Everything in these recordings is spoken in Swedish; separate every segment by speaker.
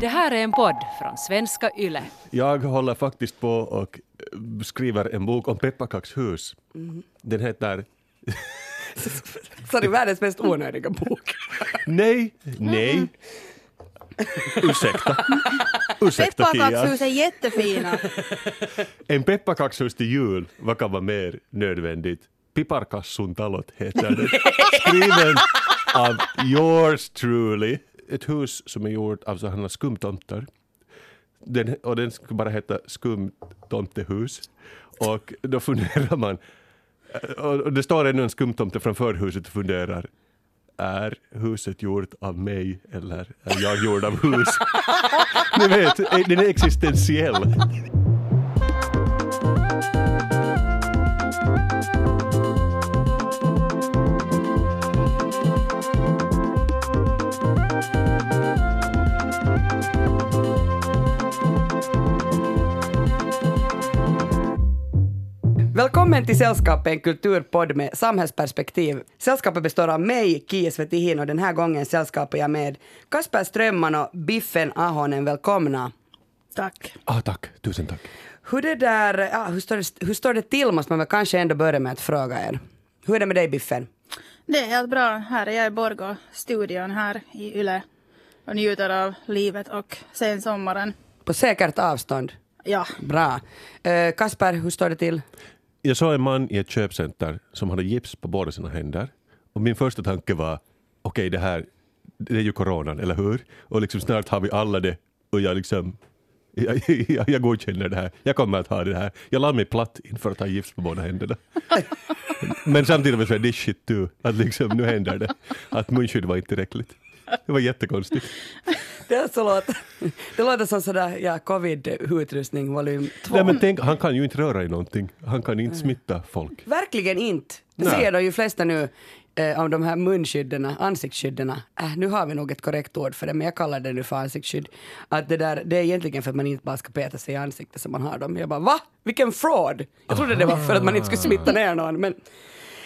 Speaker 1: Det här är en podd från svenska YLE.
Speaker 2: Jag håller faktiskt på och eh, skriver en bok om pepparkakshus. Den heter...
Speaker 3: Sorry, världens mest onödiga bok.
Speaker 2: Nej, nej. Ursäkta. Ursäkta Kia.
Speaker 4: Pepparkakshus är jättefina.
Speaker 2: En pepparkakshus till jul, vad kan vara mer nödvändigt? Piparkassun talot heter den. Skriven av yours truly. Ett hus som är gjort av sådana skumtomtar. Den, och den ska bara heta skumtomtehus. Och då funderar man, eh, och det står ännu en skumtomte framför huset och funderar, är huset gjort av mig eller är jag gjord av hus? Ni vet, den är existentiell.
Speaker 3: Välkommen till Sällskapet, en kulturpodd med samhällsperspektiv. Sällskapet består av mig, Kia Svetihin, och den här gången sällskapar jag med Kasper Strömman och Biffen Ahonen. Välkomna.
Speaker 4: Tack.
Speaker 2: Ah, tack, tusen tack.
Speaker 3: Hur, det där, ja, hur, står det, hur står det till, måste man väl kanske ändå börja med att fråga er. Hur är det med dig, Biffen?
Speaker 4: Det är helt bra. Här är jag i Borgå, studion här i Yle och njuter av livet och sen sommaren.
Speaker 3: På säkert avstånd.
Speaker 4: Ja,
Speaker 3: Bra. Eh, Kasper, hur står det till?
Speaker 2: Jag såg en man i ett köpcenter som hade gips på båda sina händer. Och min första tanke var, okej det här, det är ju coronan, eller hur? Och liksom snart har vi alla det. Och jag liksom, jag, jag, jag godkänner det här. Jag kommer att ha det här. Jag la mig platt inför att ha gips på båda händerna. Men samtidigt var det så här, this shit too. Att liksom, nu händer det. Att munskydd var inte tillräckligt. Det var jättekonstigt.
Speaker 3: Så låter, det låter som sådär, ja, covid-utrustning volym 2.
Speaker 2: Nej, men tänk, han kan ju inte röra i någonting. Han kan inte smitta folk.
Speaker 3: Verkligen inte. Det
Speaker 2: Nej.
Speaker 3: ser de ju flesta nu eh, av de här munskydden, ansiktsskydden. Äh, nu har vi nog ett korrekt ord för det, men jag kallar det nu för ansiktsskydd. Att det, där, det är egentligen för att man inte bara ska peta sig i ansiktet som man har dem. Jag bara va? Vilken fraud! Jag trodde det var för att man inte skulle smitta ner någon. Men...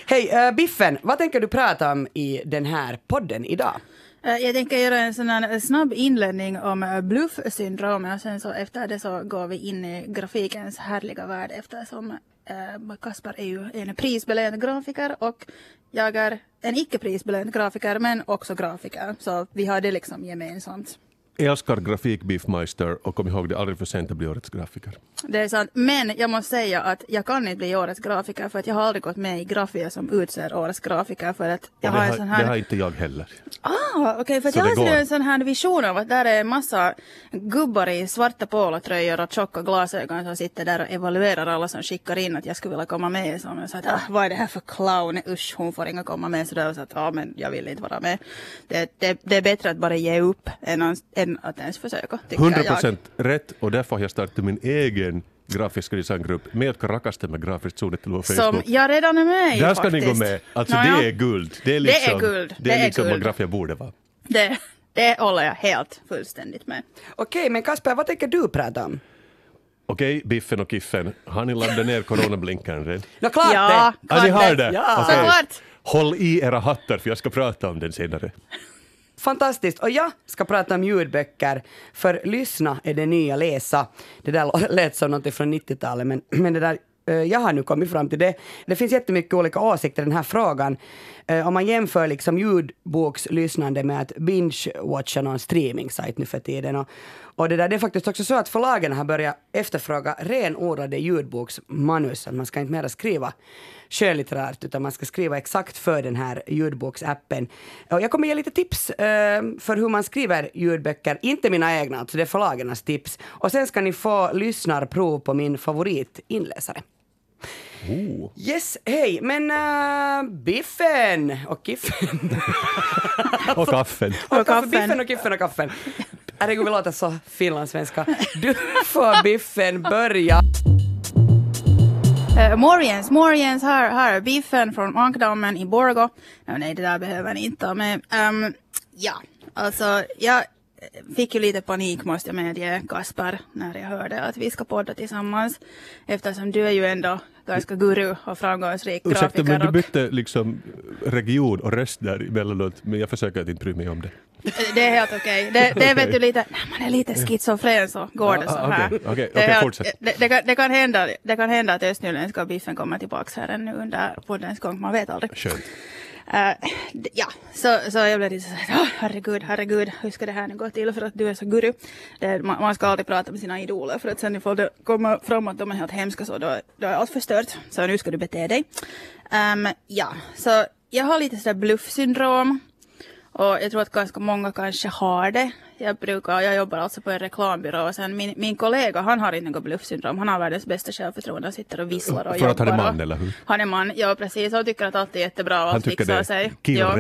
Speaker 3: Hej, eh, Biffen, vad tänker du prata om i den här podden idag?
Speaker 4: Eh, jag tänker göra en sån här eh, snabb inledning om eh, bluffsyndromet och sen så efter det så går vi in i grafikens härliga värld eftersom Kaspar är ju en prisbelönt grafiker och jag är en icke prisbelönt grafiker men också grafiker. Så vi har det liksom gemensamt.
Speaker 2: Älskar grafik Beefmeister och kom ihåg det är aldrig för sent att bli årets grafiker.
Speaker 4: Det är sant. Men jag måste säga att jag kan inte bli årets grafiker för att jag har aldrig gått med i Grafia som utser årets grafiker för att jag
Speaker 2: det,
Speaker 4: har en
Speaker 2: har,
Speaker 4: sån
Speaker 2: det
Speaker 4: här...
Speaker 2: har inte jag heller.
Speaker 4: Ah, okej, för att jag
Speaker 2: det
Speaker 4: har
Speaker 2: går.
Speaker 4: en sån här vision av att där är en massa gubbar i svarta polotröjor och tjocka glasögon som sitter där och evaluerar alla som skickar in att jag skulle vilja komma med. Så jag sa att ah, vad är det här för clown? Usch, hon får inga komma med. Så då sa jag att ah, men jag vill inte vara med. Det, det, det är bättre att bara ge upp än, att- än att ens försöka, tycker
Speaker 2: 100
Speaker 4: jag.
Speaker 2: procent rätt och därför har jag startat min egen grafiska designgrupp med rakaste med grafiskt suunnittelu på
Speaker 4: Som
Speaker 2: Facebook.
Speaker 4: jag redan är med i
Speaker 2: Där ska
Speaker 4: faktiskt.
Speaker 2: ni gå med. Alltså
Speaker 4: Nåja.
Speaker 2: det är guld. Det är
Speaker 4: Det är
Speaker 2: liksom,
Speaker 4: guld.
Speaker 2: Det är
Speaker 4: Det är
Speaker 2: liksom vad
Speaker 4: guld.
Speaker 2: Grafia borde vara.
Speaker 4: Det, det håller jag helt fullständigt med.
Speaker 3: Okej, men Kasper, vad tänker du prata om?
Speaker 2: Okej, Biffen och Kiffen, har ni laddat ner coronablinkaren redan?
Speaker 3: Nå, klart
Speaker 4: Ja,
Speaker 3: det!
Speaker 2: Ja, ni har
Speaker 4: klart
Speaker 2: det?
Speaker 3: Ja.
Speaker 4: Såklart.
Speaker 2: Håll i era hattar för jag ska prata om den senare.
Speaker 3: Fantastiskt. Och jag ska prata om ljudböcker, för lyssna är det nya läsa. Det där lät som något från 90-talet, men, men det där, eh, jag har nu kommit fram till det. Det finns jättemycket olika åsikter i den här frågan. Eh, om man jämför liksom ljudbokslyssnande med att binge-watcha någon streaming-sajt nu för tiden. Och, och det, där, det är faktiskt också så att förlagen har börjat efterfråga renodlade ljudboksmanus. Att man ska inte mera skriva skönlitterärt utan man ska skriva exakt för den här ljudboksappen. Och jag kommer ge lite tips eh, för hur man skriver ljudböcker, inte mina egna, alltså det är förlagens tips. Och sen ska ni få lyssnarprov på min favoritinläsare.
Speaker 2: Oh.
Speaker 3: Yes, hej, men uh, Biffen och Kiffen.
Speaker 2: Och kaffen.
Speaker 3: Och kaffe,
Speaker 4: kaffen.
Speaker 3: Biffen och Kiffen och kaffen. Herregud, vi låter så finlandssvenska. Du får Biffen börja.
Speaker 4: Eh, uh, Morjens, Morjens, här, här, biffen från Ankdammen i Borgå. Nej, det där behöver ni inte ta med. Ehm, ja, alltså, jag, eh, fick ju lite panik måste jag medge, Kasper, när jag hörde att vi ska podda tillsammans. Eftersom du är ju ändå ganska guru och framgångsrik
Speaker 2: Ursäkta, men
Speaker 4: grafiker.
Speaker 2: du
Speaker 4: och-
Speaker 2: bytte liksom region och röst där emellanåt, men jag försöker att inte bry mig om det.
Speaker 4: Det är helt okej. Det, det är vet du lite, när man är lite schizofren så går det
Speaker 2: Ah,
Speaker 4: så
Speaker 2: ah,
Speaker 4: här.
Speaker 2: okej, okej,
Speaker 4: Det helt-
Speaker 2: fortsätt.
Speaker 4: Det, det, kan, det, kan hända, det kan hända att östnyländska biffen kommer tillbaka här ännu under poddens gång, man vet aldrig.
Speaker 2: Skönt.
Speaker 4: Uh, ja, så, så jag blev lite så här, oh, herregud, herregud, hur ska det här nu gå till för att du är så guru? Eh, det, man, man ska alltid prata med sina idoler för att sen ifall det kommer fram att de är helt hemska så då, då är allt förstört. Så nu ska du bete dig. Um, ja, så jag har lite sådär bluffsyndrom. Och jag tror att ganska många kanske har det. Jag brukar, jag jobbar alltså på en reklambyrå och sen min, min kollega han har inte något bluffsyndrom. Han har världens bästa självförtroende. Han sitter och visslar och
Speaker 2: För
Speaker 4: jobbar.
Speaker 2: att han är man,
Speaker 4: och,
Speaker 2: eller hur?
Speaker 4: Han är man, ja precis. Och tycker att allt är jättebra och
Speaker 2: Han
Speaker 4: allt
Speaker 2: tycker
Speaker 4: fixar
Speaker 2: det
Speaker 4: sig.
Speaker 2: är
Speaker 4: Ja.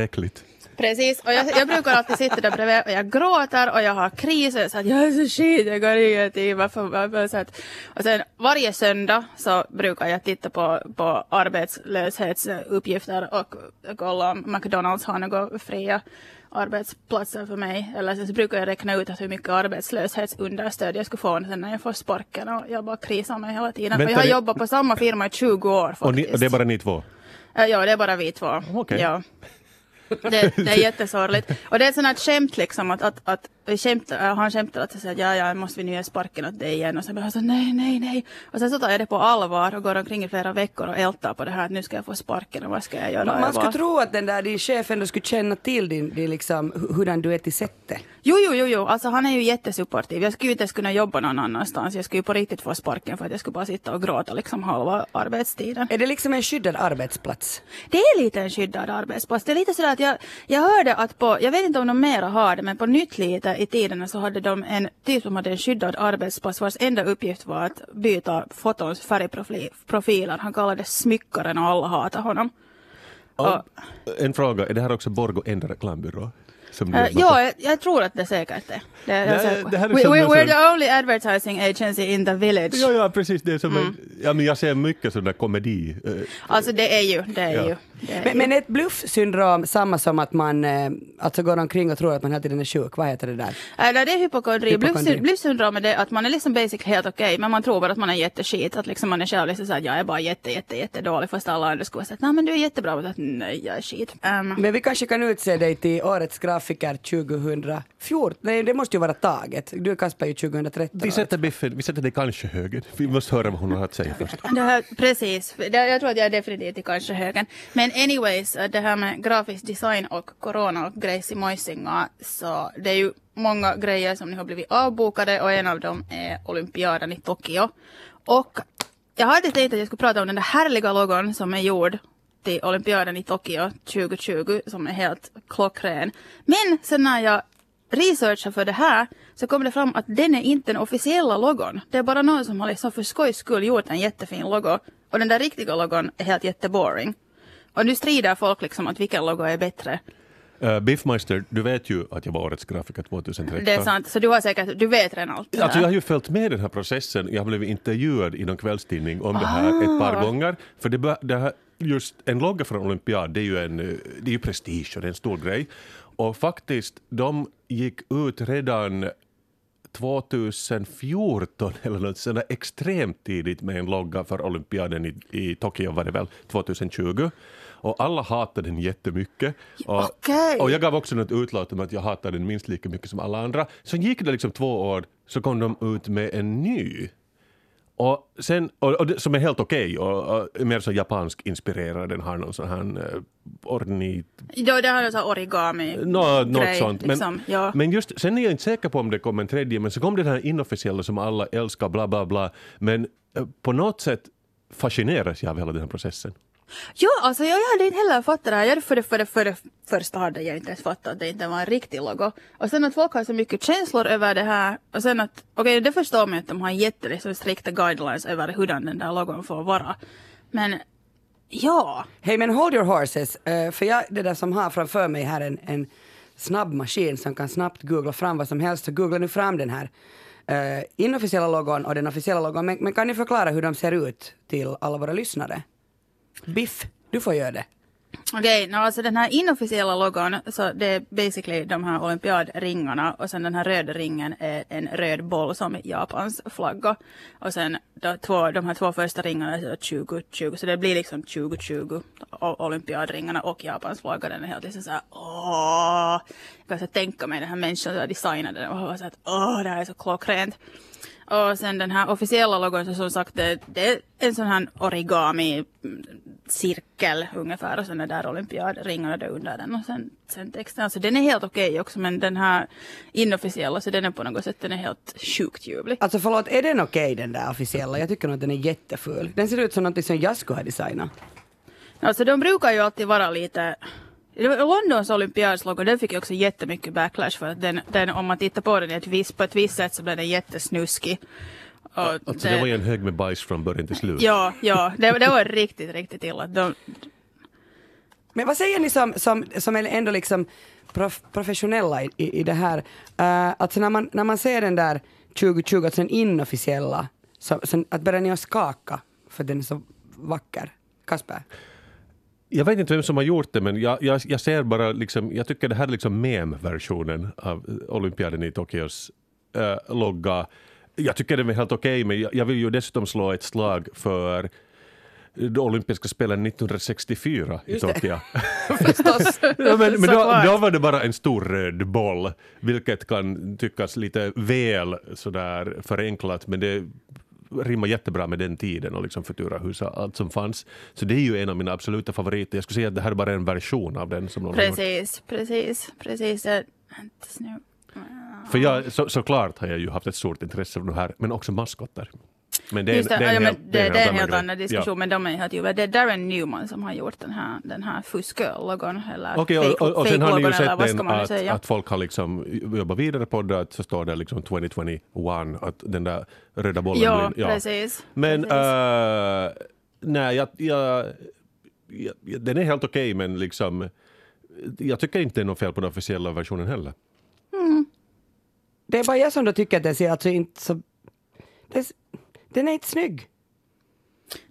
Speaker 4: Precis, och jag, jag brukar alltid sitta där bredvid och jag gråter och jag har kriser så att jag är så skit, jag kan ingenting, varför, varför, så att, Och sen varje söndag så brukar jag titta på, på arbetslöshetsuppgifter och kolla om McDonalds har några fria arbetsplatser för mig. Eller sen så brukar jag räkna ut att hur mycket arbetslöshetsunderstöd jag skulle få sen när jag får sparken och jag bara krisar mig hela tiden.
Speaker 2: Vänta,
Speaker 4: jag har
Speaker 2: det-
Speaker 4: jobbat på samma firma i 20 år faktiskt.
Speaker 2: Och, ni, och det är bara ni två?
Speaker 4: Ja, det är bara vi två.
Speaker 2: Okej.
Speaker 4: Ja. Det, det är jättesorgligt. Och det är ett sånt här skämt liksom att, att, att vi skämt, äh, han skämtar att säga att ja, ja, måste vi nu ge sparken åt dig igen? Och sen bara så nej, nej, nej. Och sen så tar jag det på allvar och går omkring i flera veckor och ältar på det här att nu ska jag få sparken och vad ska jag göra?
Speaker 3: Man,
Speaker 4: Jag
Speaker 3: man skulle tro att den där din chef ändå skulle känna till din, din liksom, hu- hurdan du är till sättet.
Speaker 4: Jo, jo, jo, jo, alltså han är ju jättesupportiv. Jag skulle ju inte ens kunna jobba någon annanstans. Jag skulle ju på riktigt få sparken för att jag skulle bara sitta och gråta liksom halva arbetstiden.
Speaker 3: Är det liksom en skyddad arbetsplats?
Speaker 4: Det är lite en skyddad arbetsplats. Det är lite sådär att jag, jag hörde att på, jag vet inte om de mera har det, men på nytt lite i tiderna så hade de en typ som hade en skyddad arbetsplats vars enda uppgift var att byta fotons färgprofiler. Han kallades smyckaren och alla hatade honom. Och,
Speaker 2: En fråga, är det här också Borgo enda reklambyrå? Du
Speaker 4: eh, ja, jag, jag tror att det säkert är. Det, är
Speaker 2: Nej,
Speaker 4: säker på.
Speaker 2: det är
Speaker 4: we, we, we're the only advertising agency in the village.
Speaker 2: Ja, ja, precis. Det är som
Speaker 4: Mm.
Speaker 2: en, ja, men jag ser mycket där komedi. eh,
Speaker 4: Alltså det är ju, det är
Speaker 2: Ja.
Speaker 4: ju.
Speaker 3: Men, men ett bluffsyndrom samma som att man eh, alltså går omkring och tror att man hela tiden är sjuk? Vad heter det där?
Speaker 4: Eller det är hypokondri.
Speaker 3: Hypokondri.
Speaker 4: Bluffsy- Bluffsyndrom är det att man är liksom basically helt okej men man tror bara att man är jätteskit. Att liksom man är själv liksom såhär, jag är bara jätte, jätte, jättedålig fast alla andra skulle säga nej men du är jättebra. Och att, nej jag är skit. Um,
Speaker 3: Men vi kanske kan utse dig till årets grafiker 2014. Nej, det måste ju vara taget. Du Kasper är ju 2013.
Speaker 2: Vi sätter Biffen, vi sätter det kanske höger. Vi måste höra vad hon har att säga först.
Speaker 4: det här, precis, det, jag tror att jag är definitivt i kanske högen. Men men anyways, äh, det här med grafisk design och corona och grejs i Moisinga, äh, så det är ju många grejer som nu har blivit avbokade och en av dem är olympiaden i Tokyo. Och jag hade tänkt att jag skulle prata om den där härliga logon som är gjord till olympiaden i Tokyo 2020 som är helt klockren. Men sen när jag researchade för det här så kom det fram att den är inte den officiella logon. Det är bara någon som har liksom för skojs skull gjort en jättefin logo. Och den där riktiga logon är helt jätteboring. Och nu strider folk liksom att vilken logo är bättre.
Speaker 2: Uh, Biffmeister, du vet ju att jag var årets grafiker 2013.
Speaker 4: Det är sant. Så du har säkert, du vet redan allt.
Speaker 2: Alltså jag har ju följt med den här processen. Jag har blivit intervjuad i någon kvällstidning om det här ett par gånger. För det, det här, just en logga från olympiad, det är ju, en, eh, det är ju prestige och det är en stor grej. Och faktiskt, de gick ut redan 2014 eller något sådär extremt tidigt med en logga för olympiaden i, i Tokyo var det väl, 2020. Och alla hatade den jättemycket. Och,
Speaker 4: Okej.
Speaker 2: och jag gav också något utlåtande att jag hatade den minst lika mycket som alla andra. Så gick det liksom två år så kom de ut med en ny. Och sen, och, och det, som är helt okej och, och mer så japansk inspirerad. Den har någon sån här uh, ornit...
Speaker 4: Ja, det har sån här origami
Speaker 2: Nå, något sånt. Men,
Speaker 4: Liksom. Ja.
Speaker 2: men just, sen är jag inte säker på om det kom en tredje, men så kom den här inofficiella som alla älskar, bla bla bla. Men eh, på något sätt fascineras jag av hela den här processen.
Speaker 4: Ja, alltså jag hade inte heller fattat det här. Jag, för, det, för, det, för det första hade jag inte ens fattat att det inte var en riktig logo. Och sen att folk har så mycket känslor över det här. Och sen att, okej det förstår man ju att de har jätte liksom, strikta guidelines över hur den där logon får vara. Men ja,
Speaker 3: Hej men hold your horses, Uh, för jag det där som har framför mig här en, en snabb maskin som kan snabbt googla fram vad som helst, så googla nu fram den här uh, inofficiella logon och den officiella logon. Men, men kan ni förklara hur de ser ut till alla våra lyssnare? Biff, du får göra det.
Speaker 4: Okej, no, alltså den här inofficiella logon, så det är basically de här olympiadringarna och sen den här röda ringen är en röd boll som är Japans flagga. Och sen de, två, de här två första ringarna är 2020, så det blir liksom 2020 olympiadringarna och Japans flagga. Den är helt liksom såhär åh! Jag kan så tänka mig den här människan som designade den och var såhär åh, det här är så klockrent. Och sen den här officiella logon, så som sagt, det, det är en sån här origami cirkel ungefär och sen är där olympiadringarna där under den och sen, sen texten. Alltså den är helt okej också men den här inofficiella så den är på något sätt den är helt sjukt ljuvlig.
Speaker 3: Alltså förlåt, är den okej den där officiella? Jag tycker nog att den är jätteful. Den ser ut som något som jag skulle ha designat.
Speaker 4: Alltså de brukar ju alltid vara lite Londons olympiadslogo, den fick ju också jättemycket backlash för att den, den om man tittar på den ett vis, på ett visst sätt så blev den jättesnuskig. Och
Speaker 2: Alltså det var ju en hög med bajs från början till slut.
Speaker 4: Ja, ja, det, det var riktigt, riktigt illa. De,
Speaker 3: Men vad säger ni som, som, som är ändå liksom prof, professionella i, i, i det här? Uh, alltså när man, när man ser den där 2020, alltså den inofficiella, så, så, att börjar ni att skaka för den är så vacker? Kasper?
Speaker 2: Jag vet inte vem som har gjort det, men jag, jag, jag ser bara liksom, jag tycker det här är liksom mem-versionen av olympiaden i Tokyos äh, logga. Jag tycker den är helt okej, men jag, jag vill ju dessutom slå ett slag för de olympiska spelen 1964 i
Speaker 3: det.
Speaker 2: Tokyo.
Speaker 3: Förstås.
Speaker 2: Ja, men men då, då var det bara en stor röd boll, vilket kan tyckas lite väl sådär förenklat, men det rimmar jättebra med den tiden och liksom Futurahus och allt som fanns. Så det är ju en av mina absoluta favoriter. Jag skulle säga att det här är bara en version av den som någon
Speaker 4: precis, precis, precis. Jag- Vänta nu.
Speaker 2: För jag, så, såklart har jag ju haft ett stort intresse för det här, men också maskotter. Men det är,
Speaker 4: Just det,
Speaker 2: det är
Speaker 4: ja,
Speaker 2: en
Speaker 4: men
Speaker 2: helt,
Speaker 4: det, det är en helt annan diskussion, men de är helt ljuvliga. Det är Darren Newman som har gjort den här, den här fusk-logon, eller
Speaker 2: Okej, och, och, och sen har ni ju sett den att, att folk har liksom jobbat vidare på det, att så står det liksom 2021, att den där röda bollen
Speaker 4: Ja,
Speaker 2: blir...
Speaker 4: precis.
Speaker 2: Men
Speaker 4: precis.
Speaker 2: äh, nej, jag, jag, jag, den är helt okej, men liksom jag tycker inte det är något fel på den officiella versionen heller.
Speaker 3: Det är bara jag som då tycker att den ser alltså inte så... Den, den är inte snygg.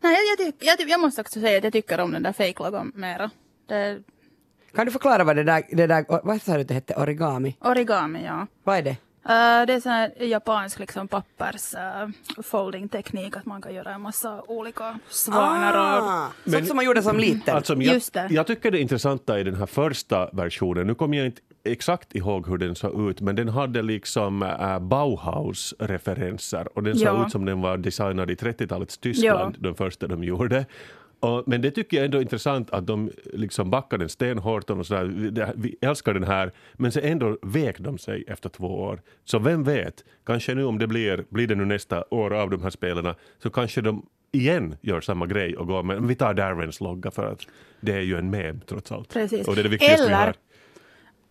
Speaker 4: Nej, jag, jag, jag, jag måste också säga att jag tycker om den där fake-logon mera. Det,
Speaker 3: Kan du förklara vad det där, det där vad sa du att det hette, origami?
Speaker 4: origami, ja.
Speaker 3: Vad är det?
Speaker 4: Eh, det är sån här japansk liksom pappers uh, folding-teknik, att man kan göra en massa olika svanar och...
Speaker 3: Ah, sånt som man gjorde som liten.
Speaker 2: Alltså, jag,
Speaker 4: Just det.
Speaker 2: jag tycker det intressanta i den här första versionen, nu kommer jag inte exakt ihåg hur den såg ut, men den hade liksom äh, Bauhaus-referenser och den såg
Speaker 4: Ja.
Speaker 2: ut som den var designad i 30-talets Tyskland, den första de gjorde. Och, men det tycker jag ändå är intressant att de liksom backade den stenhårt och sådär, det- vi älskar den här, men så ändå vek de sig efter två år. Så vem vet, kanske nu om det blir, blir det nu nästa år av de här spelarna, så kanske de igen gör samma grej och går men vi tar Darrens logga för att det är ju en mem trots allt.
Speaker 4: Precis.
Speaker 2: Och det är det viktigaste vi
Speaker 4: Eller-
Speaker 2: har.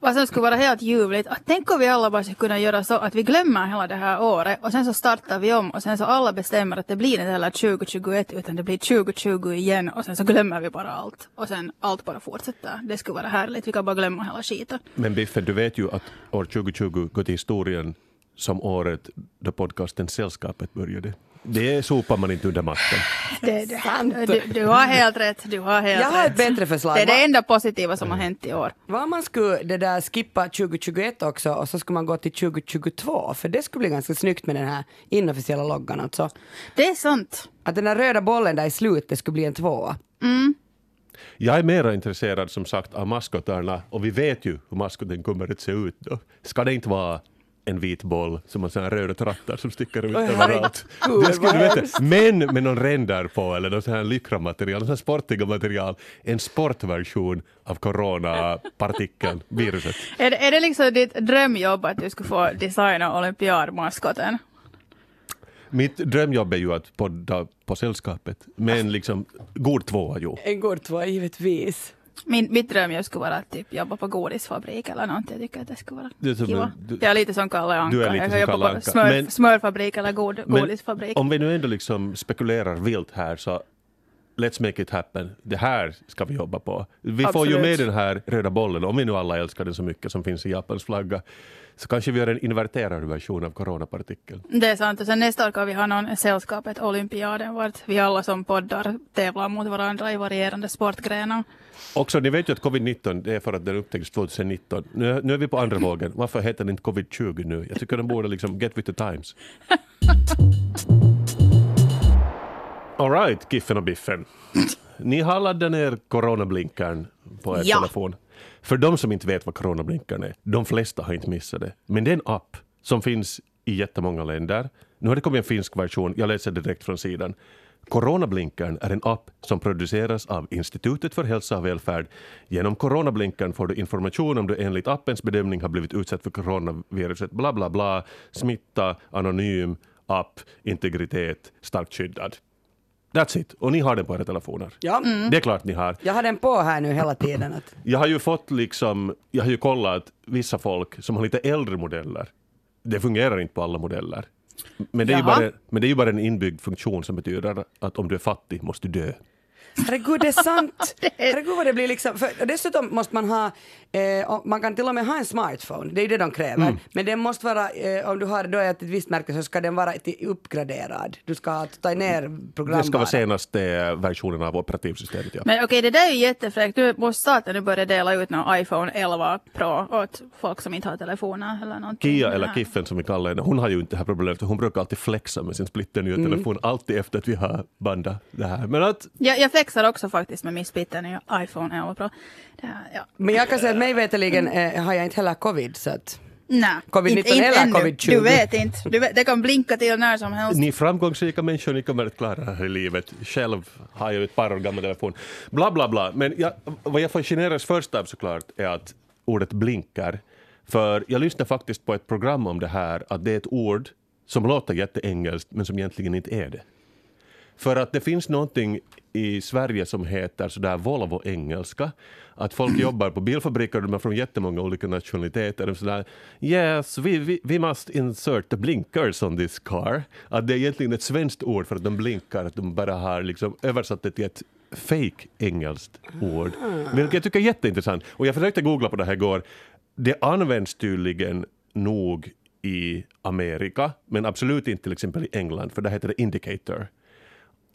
Speaker 4: Vad som skulle vara helt ljuvligt, att tänk om vi alla bara skulle kunna göra så att vi glömmer hela det här året och sen så startar vi om och sen så alla bestämmer att det blir inte heller 2021 utan det blir 2020 igen och sen så glömmer vi bara allt. Och sen allt bara fortsätter. Det skulle vara härligt, vi kan bara glömma hela skiten.
Speaker 2: Men Biffen, du vet ju att år 2020 går till historien som året då podcasten Sällskapet började. Det sopar man inte under mattan.
Speaker 4: Det, det,
Speaker 3: Sant.
Speaker 4: du, du har helt rätt, du har helt
Speaker 3: Jag har
Speaker 4: rätt.
Speaker 3: ett bättre förslag.
Speaker 4: Det är det enda positiva som har hänt i år.
Speaker 3: Vad man skulle det där skippa 2021 också och så skulle man gå till 2022 för det skulle bli ganska snyggt med den här inofficiella loggan alltså.
Speaker 4: Det är sant.
Speaker 3: Att den där röda bollen där i slutet skulle bli en tvåa.
Speaker 2: Jag är mera intresserad som sagt av maskotarna och vi vet ju hur maskoten kommer att se ut då. Ska det inte vara en vit boll som har här röda trattar som sticker ut överallt. Det skulle du veta. Men med någon ränder på eller någon sån här lycramaterial, någon sån här sportiga material. En sportversion av coronapartikeln, viruset.
Speaker 4: Är det, är det liksom ditt drömjobb att du skulle få designa olympiadmaskoten?
Speaker 2: Mitt drömjobb är ju att podda på sällskapet, men liksom god tvåa jo.
Speaker 3: En god tvåa givetvis.
Speaker 4: Min, mitt drömjobb skulle vara att typ jobba på godisfabrik eller någonting. Jag tycker att det skulle vara
Speaker 2: Det är som
Speaker 4: kiva.
Speaker 2: du-
Speaker 4: jag är lite som Kalle Anka.
Speaker 2: Du är lite
Speaker 4: jag
Speaker 2: som
Speaker 4: kan
Speaker 2: Kalle
Speaker 4: jobba på
Speaker 2: Anka.
Speaker 4: smör,
Speaker 2: Men-
Speaker 4: smörfabrik eller god,
Speaker 2: Men
Speaker 4: godisfabrik.
Speaker 2: om vi nu ändå liksom spekulerar vilt här så let's make it happen. Det här ska vi jobba på. Vi får ju
Speaker 4: Absolut.
Speaker 2: med den här röda bollen, om vi nu alla älskar den så mycket som finns i Japans flagga. Så kanske vi gör en inverterad version av coronapartikeln.
Speaker 4: Det är sant. Och sen nästa år kan vi ha någon sällskapet Olympiaden vart vi alla som poddar tävlar mot varandra i varierande sportgrenar.
Speaker 2: Också, ni vet ju att covid-19 det är för att den upptäcktes 2019. Nu, nu är vi på andra vågen. Varför heter den inte covid-20 nu? Jag tycker den borde liksom get with the times. All right, Giffen och Biffen. Ni har laddat ner coronablinkaren på er
Speaker 4: Ja.
Speaker 2: telefon. För de som inte vet vad coronablinkern är, de flesta har inte missat det. Men det är en app som finns i jättemånga länder. Nu har det kommit en finsk version, jag läser direkt från sidan. Coronablinkern är en app som produceras av Institutet för hälsa och välfärd. Genom coronablinkern får du information om du enligt appens bedömning har blivit utsatt för coronaviruset. Bla bla bla. Smitta, anonym, app, integritet, starkt skyddad. That's it. Och ni har den på era telefoner.
Speaker 3: Ja.
Speaker 2: Det är klart ni har.
Speaker 3: Jag har den på här nu hela tiden. Att,
Speaker 2: Jag har ju fått liksom, jag har ju kollat vissa folk som har lite äldre modeller. Det fungerar inte på alla modeller. Men det, är ju bara, men det är ju bara en inbyggd funktion som betyder att om du är fattig måste du dö.
Speaker 3: Herregud, det är sant! Herregud vad det blir liksom. För, dessutom måste man ha, eh, man kan till och med ha en smartphone, det är det de kräver.
Speaker 2: Mm.
Speaker 3: Men den måste vara, eh, om du har då ett visst märke så ska den vara uppgraderad. Du ska ta ner programvaran.
Speaker 2: Det ska vara senaste versionen av operativsystemet. Ja.
Speaker 4: Men okej, det där är ju jättefräckt. Nu måste staten nu börja dela ut någon iPhone 11 Pro åt folk som inte har telefoner eller någonting.
Speaker 2: Kia eller
Speaker 4: Ja.
Speaker 2: Kiffen som vi kallar henne, hon har ju inte det här problemet. Hon brukar alltid flexa med sin splitternya
Speaker 3: Mm.
Speaker 2: telefon, alltid efter att vi har bandat det här. Men att
Speaker 4: Jag, jag flexar också faktiskt med min splitternya iPhone 11 Pro. Det här, ja.
Speaker 3: Men jag kan säga att mig veterligen eh, har jag inte heller covid så att
Speaker 4: Nej,
Speaker 3: Covid-19
Speaker 4: inte- inte
Speaker 3: eller
Speaker 4: ännu.
Speaker 3: covid-20.
Speaker 4: Du vet inte. Du vet, det kan blinka till när som helst.
Speaker 2: Ni framgångsrika människor, ni kommer att klara det här i livet. Själv har jag ett par år gammal telefon. Bla, bla, bla. Men jag, vad jag fascineras först av såklart är att ordet blinkar. För jag lyssnade faktiskt på ett program om det här, att det är ett ord som låter jätteengelskt men som egentligen inte är det. För att det finns någonting i Sverige som heter sådär Volvo-engelska. Att folk jobbar på bilfabriker, de är från jättemånga olika nationaliteter. Är sådär, yes, we, we, we must insert the blinkers on this car. Att det är egentligen ett svenskt ord för att de blinkar, att de bara har liksom översatt det till ett fake engelskt ord. Vilket jag tycker är jätteintressant. Och jag försökte googla på det här igår. Det används tydligen nog i Amerika, men absolut inte till exempel i England, för där heter det indicator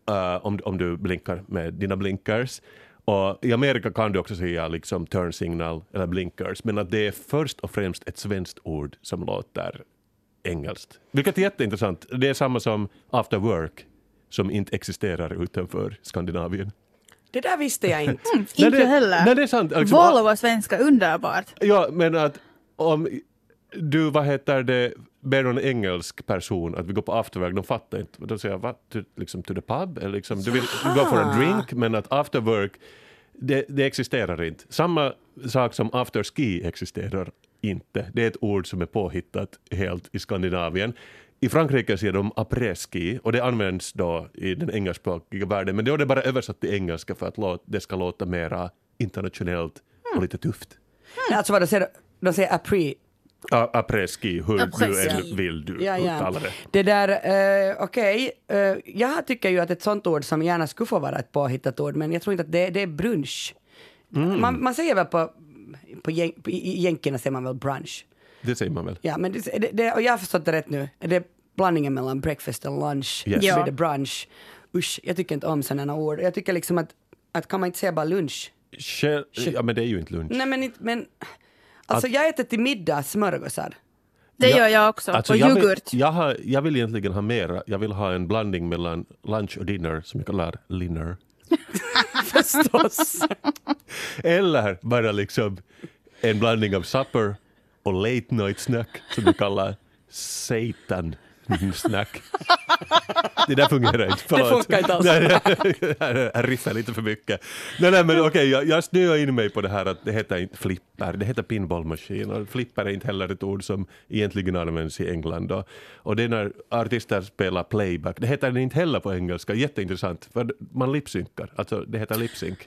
Speaker 2: uh, om, om du blinkar med dina blinkers. Och I Amerika kan du också säga liksom turn signal eller blinkers, men att det är först och främst ett svenskt ord som låter engelskt. Vilket är jätteintressant. Det är samma som after work, som inte existerar utanför Skandinavien.
Speaker 3: det där visste jag inte.
Speaker 4: Inte
Speaker 2: Nej, det,
Speaker 4: heller.
Speaker 2: Nej, det är sant. Liksom,
Speaker 4: Volvo svenska, underbart.
Speaker 2: Ja, men att om du, vad heter det, ber någon engelsk person att vi går på afterwork, de fattar inte. Då säger jag, va? To, liksom to the pub? Eller liksom, du vill gå för en drink, men att afterwork, det, det existerar inte. Samma sak som afterski existerar inte. Det är ett ord som är påhittat helt i Skandinavien. I Frankrike säger de après-ski och det används då i den engelskspråkiga världen, men då är det bara översatt till engelska för att det ska låta mera internationellt och lite tufft.
Speaker 3: Alltså vad de säger, de säger apri.
Speaker 2: Ja, Après-ski, hur du
Speaker 4: Après-ski.
Speaker 2: än vill du
Speaker 3: Ja, ja.
Speaker 2: uttala det.
Speaker 3: Det där, eh, okej, eh, jag tycker ju att ett sånt ord som gärna skulle få vara ett påhittat ord, men jag tror inte att det, det är brunch.
Speaker 2: Mm.
Speaker 3: Man, man säger väl på, på, jän- på i jänkerna säger man väl brunch.
Speaker 2: Det säger man väl.
Speaker 3: Ja, men det, det, det, och jag har förstått det rätt nu. Det är blandningen mellan breakfast och lunch.
Speaker 2: Yes.
Speaker 4: Ja.
Speaker 3: det brunch. Usch, jag tycker inte om sådana ord. Jag tycker liksom att, att kan man inte säga bara lunch?
Speaker 2: Själv, ja, men det är ju inte lunch.
Speaker 3: Nej men men alltså jag äter till middag smörgåsar.
Speaker 4: Det gör jag också.
Speaker 2: Alltså,
Speaker 4: och
Speaker 2: jag, vill,
Speaker 4: yoghurt.
Speaker 2: jag, har, jag vill egentligen ha mera. Jag vill ha en blandning mellan lunch och dinner, som jag kallar linner.
Speaker 3: Förstås.
Speaker 2: Eller bara liksom en blandning av supper och late night snack, som jag kallar satan snack. Det där fungerar inte. Förlåt.
Speaker 3: funkar inte alls.
Speaker 2: Nej, Jag riffar lite för mycket. Nej, nej, men okej, jag, jag snöar in mig på det här att det heter inte flipper, det heter pinballmaskin. Och flipper är inte heller ett ord som egentligen används i England. Då. Och det är när artister spelar playback, det heter det inte heller på engelska. Jätteintressant, för man lipsynkar. Alltså, det heter lipsync.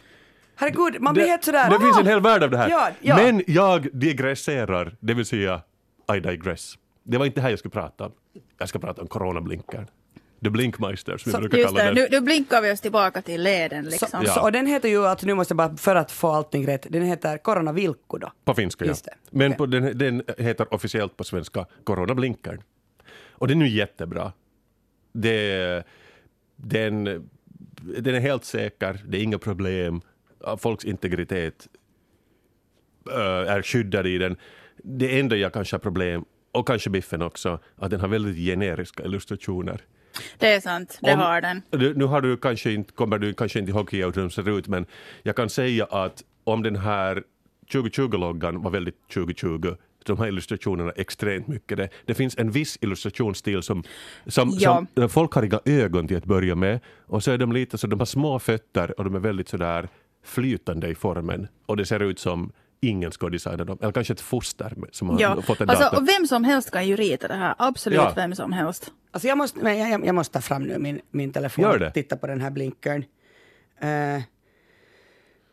Speaker 3: Herregud, man blir
Speaker 2: Det-
Speaker 3: helt sådär.
Speaker 2: Det finns en hel värld av det här.
Speaker 3: Ja, ja.
Speaker 2: Men jag digresserar, det vill säga I digress. Det var inte det här jag skulle prata om. Jag ska prata om coronablinkaren. The Blinkmeister som vi
Speaker 3: Så-
Speaker 2: brukar
Speaker 4: Just
Speaker 2: kalla
Speaker 4: det,
Speaker 2: den.
Speaker 4: nu, nu blinkar vi oss tillbaka till leden
Speaker 3: Så,
Speaker 4: liksom.
Speaker 2: Ja.
Speaker 3: så, och den heter ju, alltså nu måste jag bara, för att få allting rätt, den heter Coronavilkku då.
Speaker 2: På finska, ja.
Speaker 3: Just det.
Speaker 2: Men
Speaker 3: Okej.
Speaker 2: på den, den heter officiellt på svenska Coronablinkern. Och den är ju jättebra. Det, den, den är helt säker, det är inga problem. Folks integritet är skyddad i den. Det enda jag kanske har problem, och kanske Biffen också, att den har väldigt generiska illustrationer.
Speaker 4: Det är sant, det
Speaker 2: Om-
Speaker 4: har den.
Speaker 2: Nu har du kanske inte, kommer du kanske inte ihåg hur den ser ut, men jag kan säga att om den här 2020-loggan var väldigt 2020, de här illustrationerna extremt mycket. Det, det finns en viss illustrationsstil som, som,
Speaker 4: Ja.
Speaker 2: som folk har inga ögon till att börja med och så är de lite så de har små fötter och de är väldigt sådär flytande i formen och det ser ut som ingen ska designa dem, eller kanske ett foster som har
Speaker 4: Ja.
Speaker 2: fått en
Speaker 4: Alltså,
Speaker 2: dator.
Speaker 4: och vem som helst kan ju rita det här, absolut
Speaker 2: Ja.
Speaker 4: vem som helst.
Speaker 3: Alltså jag måste, men jag, jag, jag måste ta fram nu min, min telefon
Speaker 2: Gör det.
Speaker 3: och titta på den här blinkern. Eh,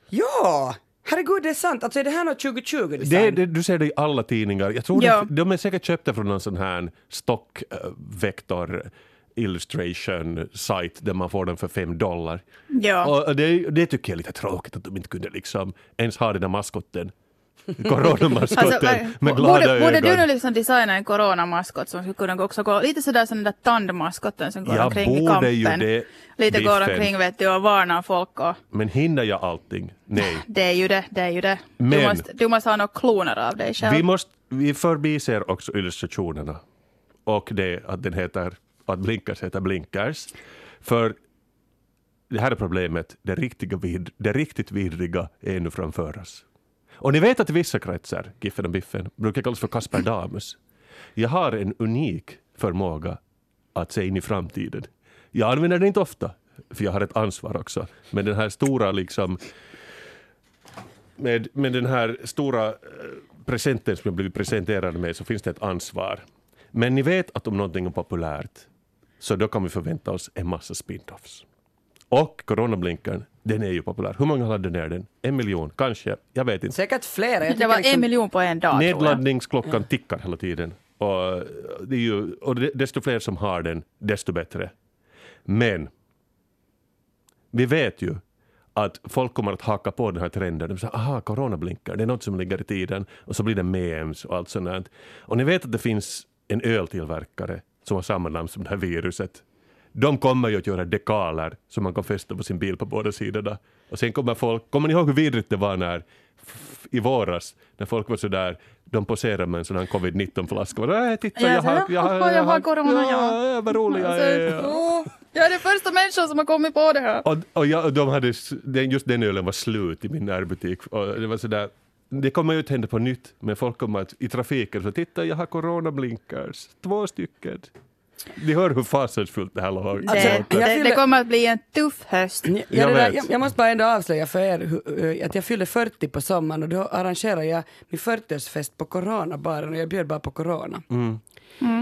Speaker 3: ja, herregud det är sant. Alltså är det här något 2020 design?
Speaker 2: Det, det, du ser det i alla tidningar. Jag tror
Speaker 4: Ja.
Speaker 2: de, de är säkert köpta från någon sån här stockvektor illustration site där man får den för fem dollar.
Speaker 4: Ja.
Speaker 2: Och det, det tycker jag är lite tråkigt att de inte kunde liksom ens ha den där maskotten. Coronamaskotten
Speaker 4: Alltså,
Speaker 2: med glada
Speaker 4: borde, borde
Speaker 2: ögon.
Speaker 4: du nu liksom designa en coronamaskot som skulle kunna också gå lite sådär som den där tandmaskotten som går
Speaker 2: Jag
Speaker 4: omkring i
Speaker 2: borde
Speaker 4: kampen.
Speaker 2: ju det,
Speaker 4: lite går
Speaker 2: Biffen.
Speaker 4: omkring vet du och varnar folk och
Speaker 2: Men hinner jag allting? Nej.
Speaker 4: det är ju det, det är ju det. Du,
Speaker 2: Men-
Speaker 4: måste, du måste ha några kloner av dig själv.
Speaker 2: Vi, måste, vi förbiser också illustrationerna och det att den heter, att blinkers heter blinkers. För det här är problemet, det, riktiga vid, det riktigt vidriga är ännu framför oss. Och ni vet att i vissa kretsar, Giffen och Biffen, brukar kallas för Kasper Damus. Jag har en unik förmåga att se in i framtiden. Jag använder den inte ofta, för jag har ett ansvar också. Men den här stora liksom med, med den här stora eh, presenten som jag blivit presenterad med så finns det ett ansvar. Men ni vet att om någonting är populärt så då kan vi förvänta oss en massa spin-offs. Och coronablinkern, den är ju populär. Hur många laddade ner den? En miljon? Kanske? Jag vet inte.
Speaker 3: Säkert flera. Jag
Speaker 4: det var
Speaker 3: liksom-
Speaker 4: en miljon på en dag.
Speaker 2: Nedladdningsklockan tickar hela tiden. Och, det är ju, och desto fler som har den, desto bättre. Men vi vet ju att folk kommer att haka på den här trenden. De säger aha, coronablinkar, det är något som ligger i tiden. Och så blir det memes och allt sånt. där. Och ni vet att det finns en öltillverkare som har samma namn som det här viruset. De kommer ju att göra dekaler som man kan fästa på sin bil på båda sidorna. Och sen kommer folk, kommer ni ihåg hur vidrigt det var när i våras när folk var sådär, de poserade med en sån här covid-19-flaska. Och, äh, titta,
Speaker 4: Ja,
Speaker 2: jag har,
Speaker 4: ja,
Speaker 2: jag har,
Speaker 4: jag har corona, ja.
Speaker 2: ja. Vad rolig jag är.
Speaker 4: jag är den första människan som har kommit på det här.
Speaker 2: Och, och jag, de hade, just den ölen var slut i min närbutik. Och det var sådär, det kommer ju inte hända på nytt, men folk kommer att i trafiken så titta jag har coronablinkers, två stycken. Ni hör hur fasansfullt det här låter.
Speaker 3: Alltså,
Speaker 4: Det, det, kommer att bli en tuff höst.
Speaker 3: Ja,
Speaker 2: Jag
Speaker 3: där, jag, jag måste bara ändå avslöja för er hur, eh, att jag fyllde 40 på sommaren och då arrangerade jag min 40-årsfest på Coronabaren och jag bjöd bara på Corona.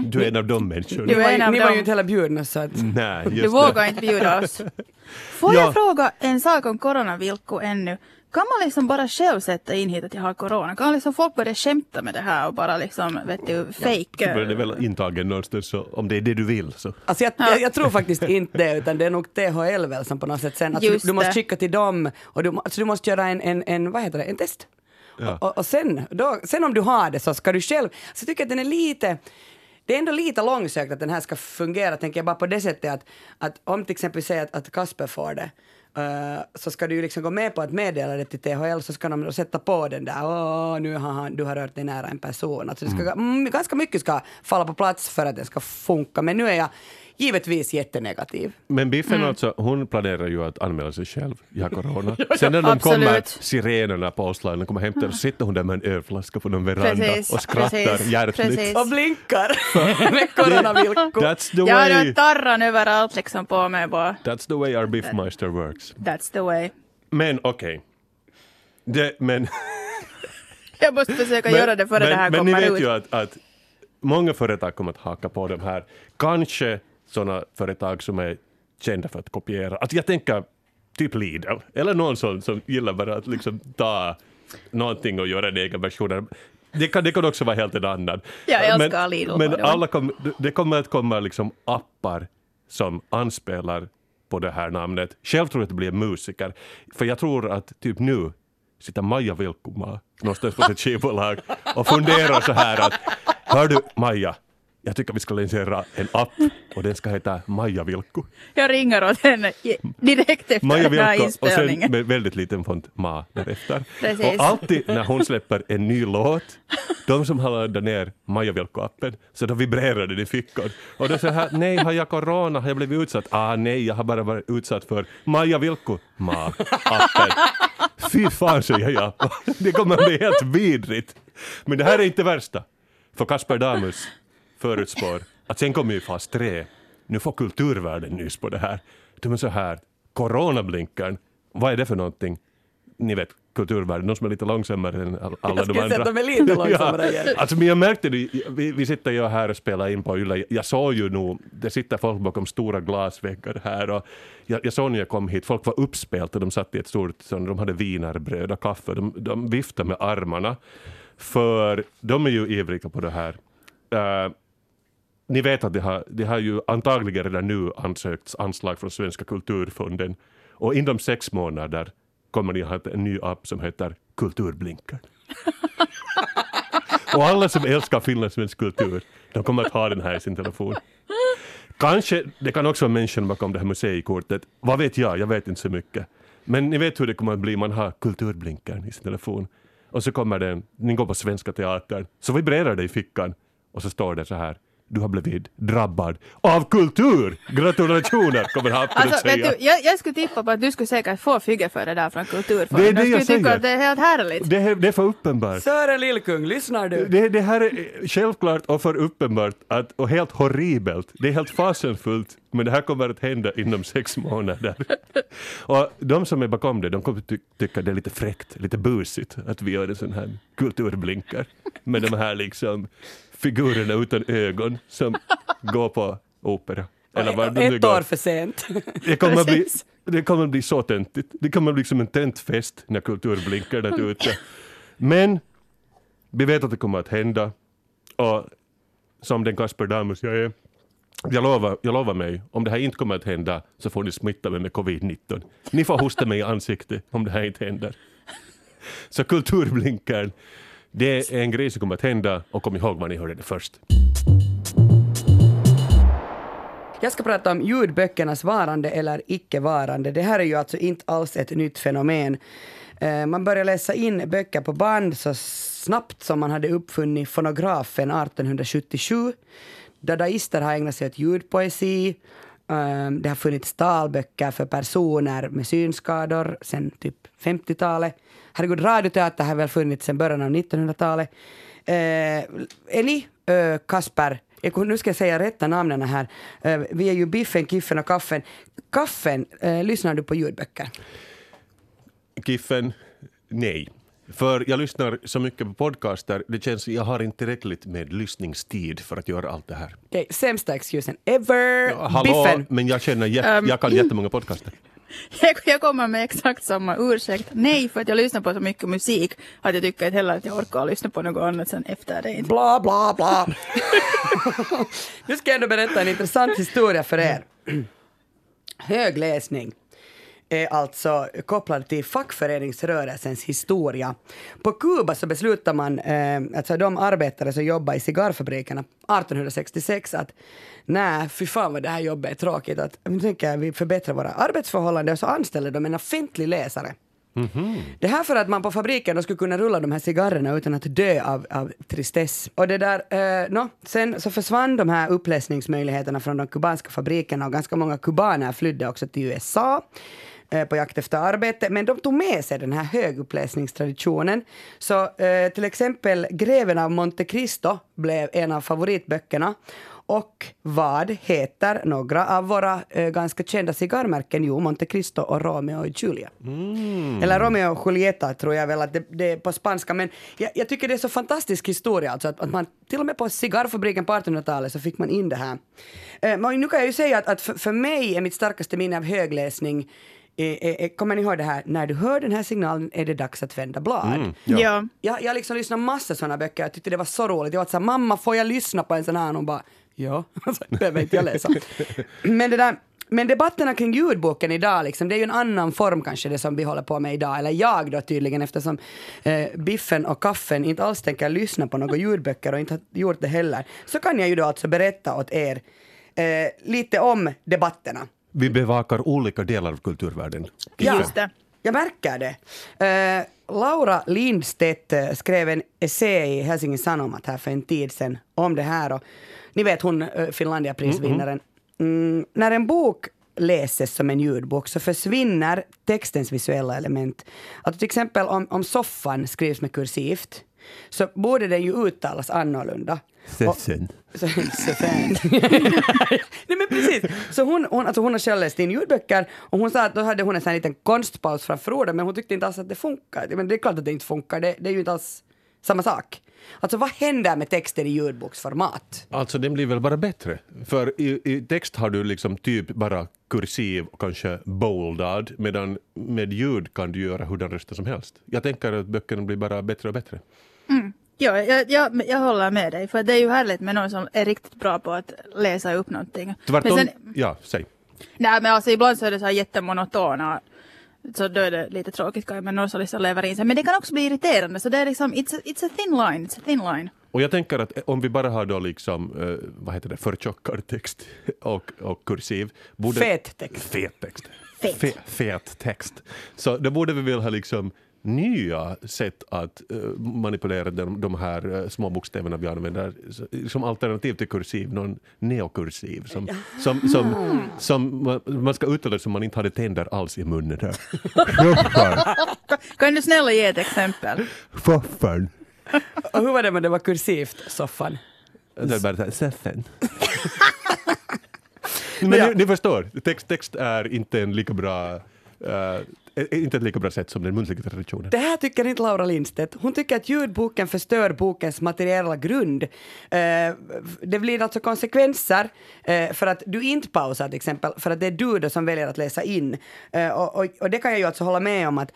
Speaker 2: Du är en av de människorna.
Speaker 4: Du
Speaker 3: Ni
Speaker 4: är
Speaker 3: var,
Speaker 4: en
Speaker 3: ju-
Speaker 4: av
Speaker 3: ni var
Speaker 4: dem.
Speaker 3: ju inte heller bjudna så att...
Speaker 2: Nej, just
Speaker 4: Du
Speaker 2: det.
Speaker 4: vågar inte bjuda oss. Får
Speaker 2: Ja.
Speaker 4: jag fråga en sak om coronavilko ännu? Kan man liksom bara själv sätta in hit att jag har corona? Kan liksom folk börja skämta med det här och bara liksom, vet du,
Speaker 2: Så blir det
Speaker 4: fake?
Speaker 2: väl intagen någonstans, så om det är det du vill så.
Speaker 3: Alltså jag, jag, jag tror faktiskt inte det, utan det är nog THL väl som på något sätt sen, alltså du, måste skicka till dem och du, alltså du måste göra en, en, en vad heter det, en test.
Speaker 2: Ja.
Speaker 3: Och, och sen, då, sen om du har det så ska du själv, så jag tycker att den är lite, det är ändå lite långsökt att den här ska fungera, tänker jag bara på det sättet att, att om till exempel säger att, att Kasper får det, eh, så ska du ju liksom gå med på att meddela det till THL så ska de då sätta på den där, åh nu har han, du har rört dig nära en person. Alltså det ska, mm, ganska mycket ska falla på plats för att det ska funka, men nu är jag givetvis jättenegativ.
Speaker 2: Men Biffen
Speaker 4: Mm.
Speaker 2: alltså, hon planerar ju att anmäla sig själv, jag har corona. Sen när de
Speaker 4: Absolut.
Speaker 2: kommer, sirenerna på Oslo, kommer hem till så sitter hon där med en ölflaska på någon veranda
Speaker 4: Precis,
Speaker 2: och skrattar
Speaker 4: precis,
Speaker 2: hjärtligt.
Speaker 4: precis.
Speaker 3: Och blinkar med coronavilkor.
Speaker 2: That's the
Speaker 4: Jag har
Speaker 2: way,
Speaker 4: tarran överallt liksom på mig bara.
Speaker 2: that's the way our Biffmeister works.
Speaker 4: That's the way.
Speaker 2: Men okej. Det- Men,
Speaker 4: Jag måste försöka
Speaker 2: men,
Speaker 4: göra det före
Speaker 2: men,
Speaker 4: det här
Speaker 2: men ni
Speaker 4: kommer
Speaker 2: vet
Speaker 4: ut.
Speaker 2: ju att, att många företag kommer att haka på de här. Kanske sådana företag som är kända för att kopiera. Alltså jag tänker typ Lidl, eller någon sån som gillar bara att liksom ta någonting och göra en egen version. Det kan, det kan också vara helt en annan.
Speaker 4: Jag älskar
Speaker 2: men,
Speaker 4: Lidl,
Speaker 2: Men alla kom, det kommer att komma liksom appar som anspelar på det här namnet. Själv tror jag att det blir musiker. För jag tror att typ nu sitter Maja Vilkkumaa någonstans på sitt skivbolag och funderar så här att Hör du Maja, jag tycker vi ska lansera en app och den ska heta Maja Vilkku.
Speaker 4: Jag ringer åt henne direkt efter
Speaker 2: Maja
Speaker 4: den här
Speaker 2: Vilkku och sen
Speaker 4: inspelningen.
Speaker 2: med väldigt liten font Ma därefter.
Speaker 4: Precis.
Speaker 2: Och alltid när hon släpper en ny låt, de som har laddat ner Maja Vilkku-appen, så då vibrerar den i fickan. Och då säger jag, nej har jag corona, har jag blivit utsatt? Ah nej, jag har bara varit utsatt för Maja Vilkku Ma-appen. Fy fan säger jag, det kommer bli helt vidrigt. Men det här är inte värsta. För Kasper Damus förutspår att sen kommer ju fas 3. Nu får kulturvärlden nys på det här. De är så här, coronablinkern, vad är det för någonting? Ni vet, kulturvärlden, de som är lite långsammare än all- alla
Speaker 3: Jag
Speaker 2: de
Speaker 3: skulle
Speaker 2: andra.
Speaker 3: säga att de är lite långsammare igen.
Speaker 2: Alltså, men jag märkte det, vi, vi sitter ju här och spelar in på Yle, jag såg ju nog, det sitter folk bakom stora glasväggar här och jag, jag såg när jag kom hit, folk var uppspelta, de satt i ett stort, de hade wienerbröd och kaffe, de, de viftade med armarna. För de är ju ivriga på det här. Eh, ni vet att det har, det har ju antagligen redan nu ansökts anslag från Svenska kulturfonden och inom sex månader kommer ni ha en ny app som heter Kulturblinkern. och alla som älskar finlandssvensk kultur, de kommer att ha den här i sin telefon. Kanske, det kan också vara människan bakom det här museikortet. Vad vet jag? Jag vet inte så mycket. Men ni vet hur det kommer att bli, man har kulturblinkern i sin telefon. Och så kommer den, ni går på Svenska Teatern, så vibrerar det i fickan och så står det så här. Du har blivit drabbad av kultur! Gratulationer kommer att
Speaker 4: Alltså, vet
Speaker 2: säga.
Speaker 4: du, jag, jag skulle tippa på att du skulle säkert få fygge för det där från Kulturfonden.
Speaker 2: Det är det
Speaker 4: jag
Speaker 2: jag
Speaker 4: skulle tycka
Speaker 2: säger.
Speaker 4: att det är helt härligt.
Speaker 2: Det, är- det är för uppenbart.
Speaker 3: Sören Lillkung, lyssnar du?
Speaker 2: Det, det här är självklart och för uppenbart att, och helt horribelt. Det är helt fasenfullt, men det här kommer att hända inom sex månader. Och de som är bakom det, de kommer ty tycka det är lite fräckt, lite busigt att vi gör en sån här kulturblinkar med de här liksom figurerna utan ögon som går på opera. Eller vad de nu
Speaker 3: Ett år för sent.
Speaker 2: Det kommer, bli, det kommer bli så töntigt. Det kommer bli som en tentfest när kulturblinkarna är ute. Men vi vet att det kommer att hända. Och som den Kasper Damus jag är, jag lovar, jag lovar mig, om det här inte kommer att hända så får ni smitta mig med covid-19. Ni får hosta mig i ansiktet om det här inte händer. Så kulturblinkaren, det är en grej som kommer att hända och kom ihåg var ni hörde det först.
Speaker 3: Jag ska prata om ljudböckernas varande eller icke-varande. Det här är ju alltså inte alls ett nytt fenomen. Eh, man började läsa in böcker på band så snabbt som man hade uppfunnit fonografen 1877. Dadaister har ägnat sig åt ljudpoesi. Eh, det har funnits talböcker för personer med synskador sen typ 50-talet. Herregud, radioteater har väl funnits sen början av 1900-talet. Eh, är ni, eh, Kasper, jag, nu ska jag säga rätta namnen här. Eh, vi är ju Biffen, Kiffen och Kaffen. Kaffen, eh, lyssnar du på ljudböcker?
Speaker 2: Kiffen, nej. För jag lyssnar så mycket på podcaster, det känns jag har inte tillräckligt med lyssningstid för att göra allt det här.
Speaker 3: Okej, sämsta excusen ever.
Speaker 2: Hallå,
Speaker 3: Biffen.
Speaker 2: men jag känner, jät- jag kan jättemånga podcaster.
Speaker 4: Jag, kommer med exakt samma ursäkt. Nej, för att jag lyssnar på så mycket musik att jag tycker inte heller att jag orkar lyssna på något annat sen efter det.
Speaker 3: Bla, bla, bla. nu ska jag ändå berätta en intressant historia för er. Högläsning är alltså kopplad till fackföreningsrörelsens historia. På Kuba så beslutar man, eh, alltså de arbetare som jobbar i cigarrfabrikerna 1866 att nej, fy fan vad det här jobbet är tråkigt. Att, nu tänker vi förbättrar våra arbetsförhållanden och så anställer de en offentlig läsare. Det här för att man på fabriken då skulle kunna rulla de här cigarrerna utan att dö av, av tristess. Och det där, eh, no, sen så försvann de här uppläsningsmöjligheterna från de kubanska fabrikerna och ganska många kubaner flydde också till USA på jakt efter arbete, men de tog med sig den här höguppläsningstraditionen. Så eh, till exempel Greven av Monte Cristo blev en av favoritböckerna. Och vad heter några av våra eh, ganska kända cigarrmärken? Jo, Monte Cristo och Romeo och Julia. Eller Romeo och Julieta tror jag väl att det, det är på spanska. Men jag, jag tycker det är så fantastisk historia. Alltså att, att man, till och med på cigarrfabriken på 1800-talet så fick man in det här. Eh, men nu kan jag ju säga att, att för, för mig är mitt starkaste minne av högläsning är, är, är, kommer ni ihåg det här? När du hör den här signalen är det dags att vända blad.
Speaker 4: Ja.
Speaker 3: Jag, jag liksom lyssnade massa sådana böcker, jag tyckte det var så roligt. Jag var så här, mamma får jag lyssna på en sån här? Och hon bara, Ja, alltså, behöver inte jag läsa. Men, det där, men debatterna kring ljudboken idag, liksom, det är ju en annan form kanske det som vi håller på med idag, eller jag då tydligen eftersom eh, Biffen och Kaffen inte alls tänker lyssna på några ljudböcker och inte har gjort det heller, så kan jag ju då alltså berätta åt er eh, lite om debatterna.
Speaker 2: Vi bevakar olika delar av kulturvärlden.
Speaker 3: Ja.
Speaker 4: Just det.
Speaker 3: Jag märker det. Eh, Laura Lindstedt eh, skrev en essä i Helsingin Sanomat här för en tid sedan om det här. Och, ni vet hon uh, Finlandiaprisvinnaren. Mm, när en bok läses som en ljudbok så försvinner textens visuella element. Alltså till exempel om, om soffan skrivs med kursivt så borde den ju uttalas annorlunda.
Speaker 2: Sessen.
Speaker 3: fan. Nej men precis. Så hon, hon, alltså hon har själv läst in ljudböcker och hon sa att då hade hon en sån här liten konstpaus framför orden men hon tyckte inte alls att det funkar. Men det är klart att det inte funkar, det, det är ju inte alls samma sak. Alltså vad händer med texter i ljudboksformat?
Speaker 2: Alltså den blir väl bara bättre. För i, i text har du liksom typ bara kursiv och kanske boldad medan med ljud kan du göra hurdan röster som helst. Jag tänker att böckerna blir bara bättre och bättre.
Speaker 4: Ja, jag, jag, jag håller med dig. För det är ju härligt med någon som är riktigt bra på att läsa upp någonting.
Speaker 2: Tvärtom,
Speaker 4: Men sen,
Speaker 2: ja, säg.
Speaker 4: nej, men alltså ibland så är det så här jättemonotona. Så då är det lite tråkigt kanske, men någon som liksom lever in sig. Men det kan också bli irriterande. Så det är liksom, it's a, it's a thin line. It's a thin line.
Speaker 2: Och jag tänker att om vi bara har då liksom, eh, vad heter det, förtjockad text och, och kursiv. Borde,
Speaker 3: Fet text.
Speaker 2: Fet text.
Speaker 4: Fet.
Speaker 2: Fe, fet text. Så då borde vi väl ha liksom nya sätt att eh, manipulera de, de här uh, små bokstäverna vi använder som alternativ till kursiv, någon neokursiv som, som, som, som man, man ska uttala som man inte hade tänder alls i munnen. Där.
Speaker 4: Kan du snälla ge ett exempel?
Speaker 2: Fuffan.
Speaker 3: Och hur var det med det var kursivt, soffan?
Speaker 2: Det är bara så här, Seffen. Men
Speaker 3: Ja.
Speaker 2: ni, ni förstår, text, text är inte en lika bra eh, Eh, eh, inte ett lika bra sätt som den muntliga traditionen.
Speaker 3: Det här tycker inte Laura Lindstedt. Hon tycker att ljudboken förstör bokens materiella grund. Eh, det blir alltså konsekvenser för att du inte pausar till exempel, för att det är du då som väljer att läsa in. Och, och, och det kan jag ju alltså hålla med om att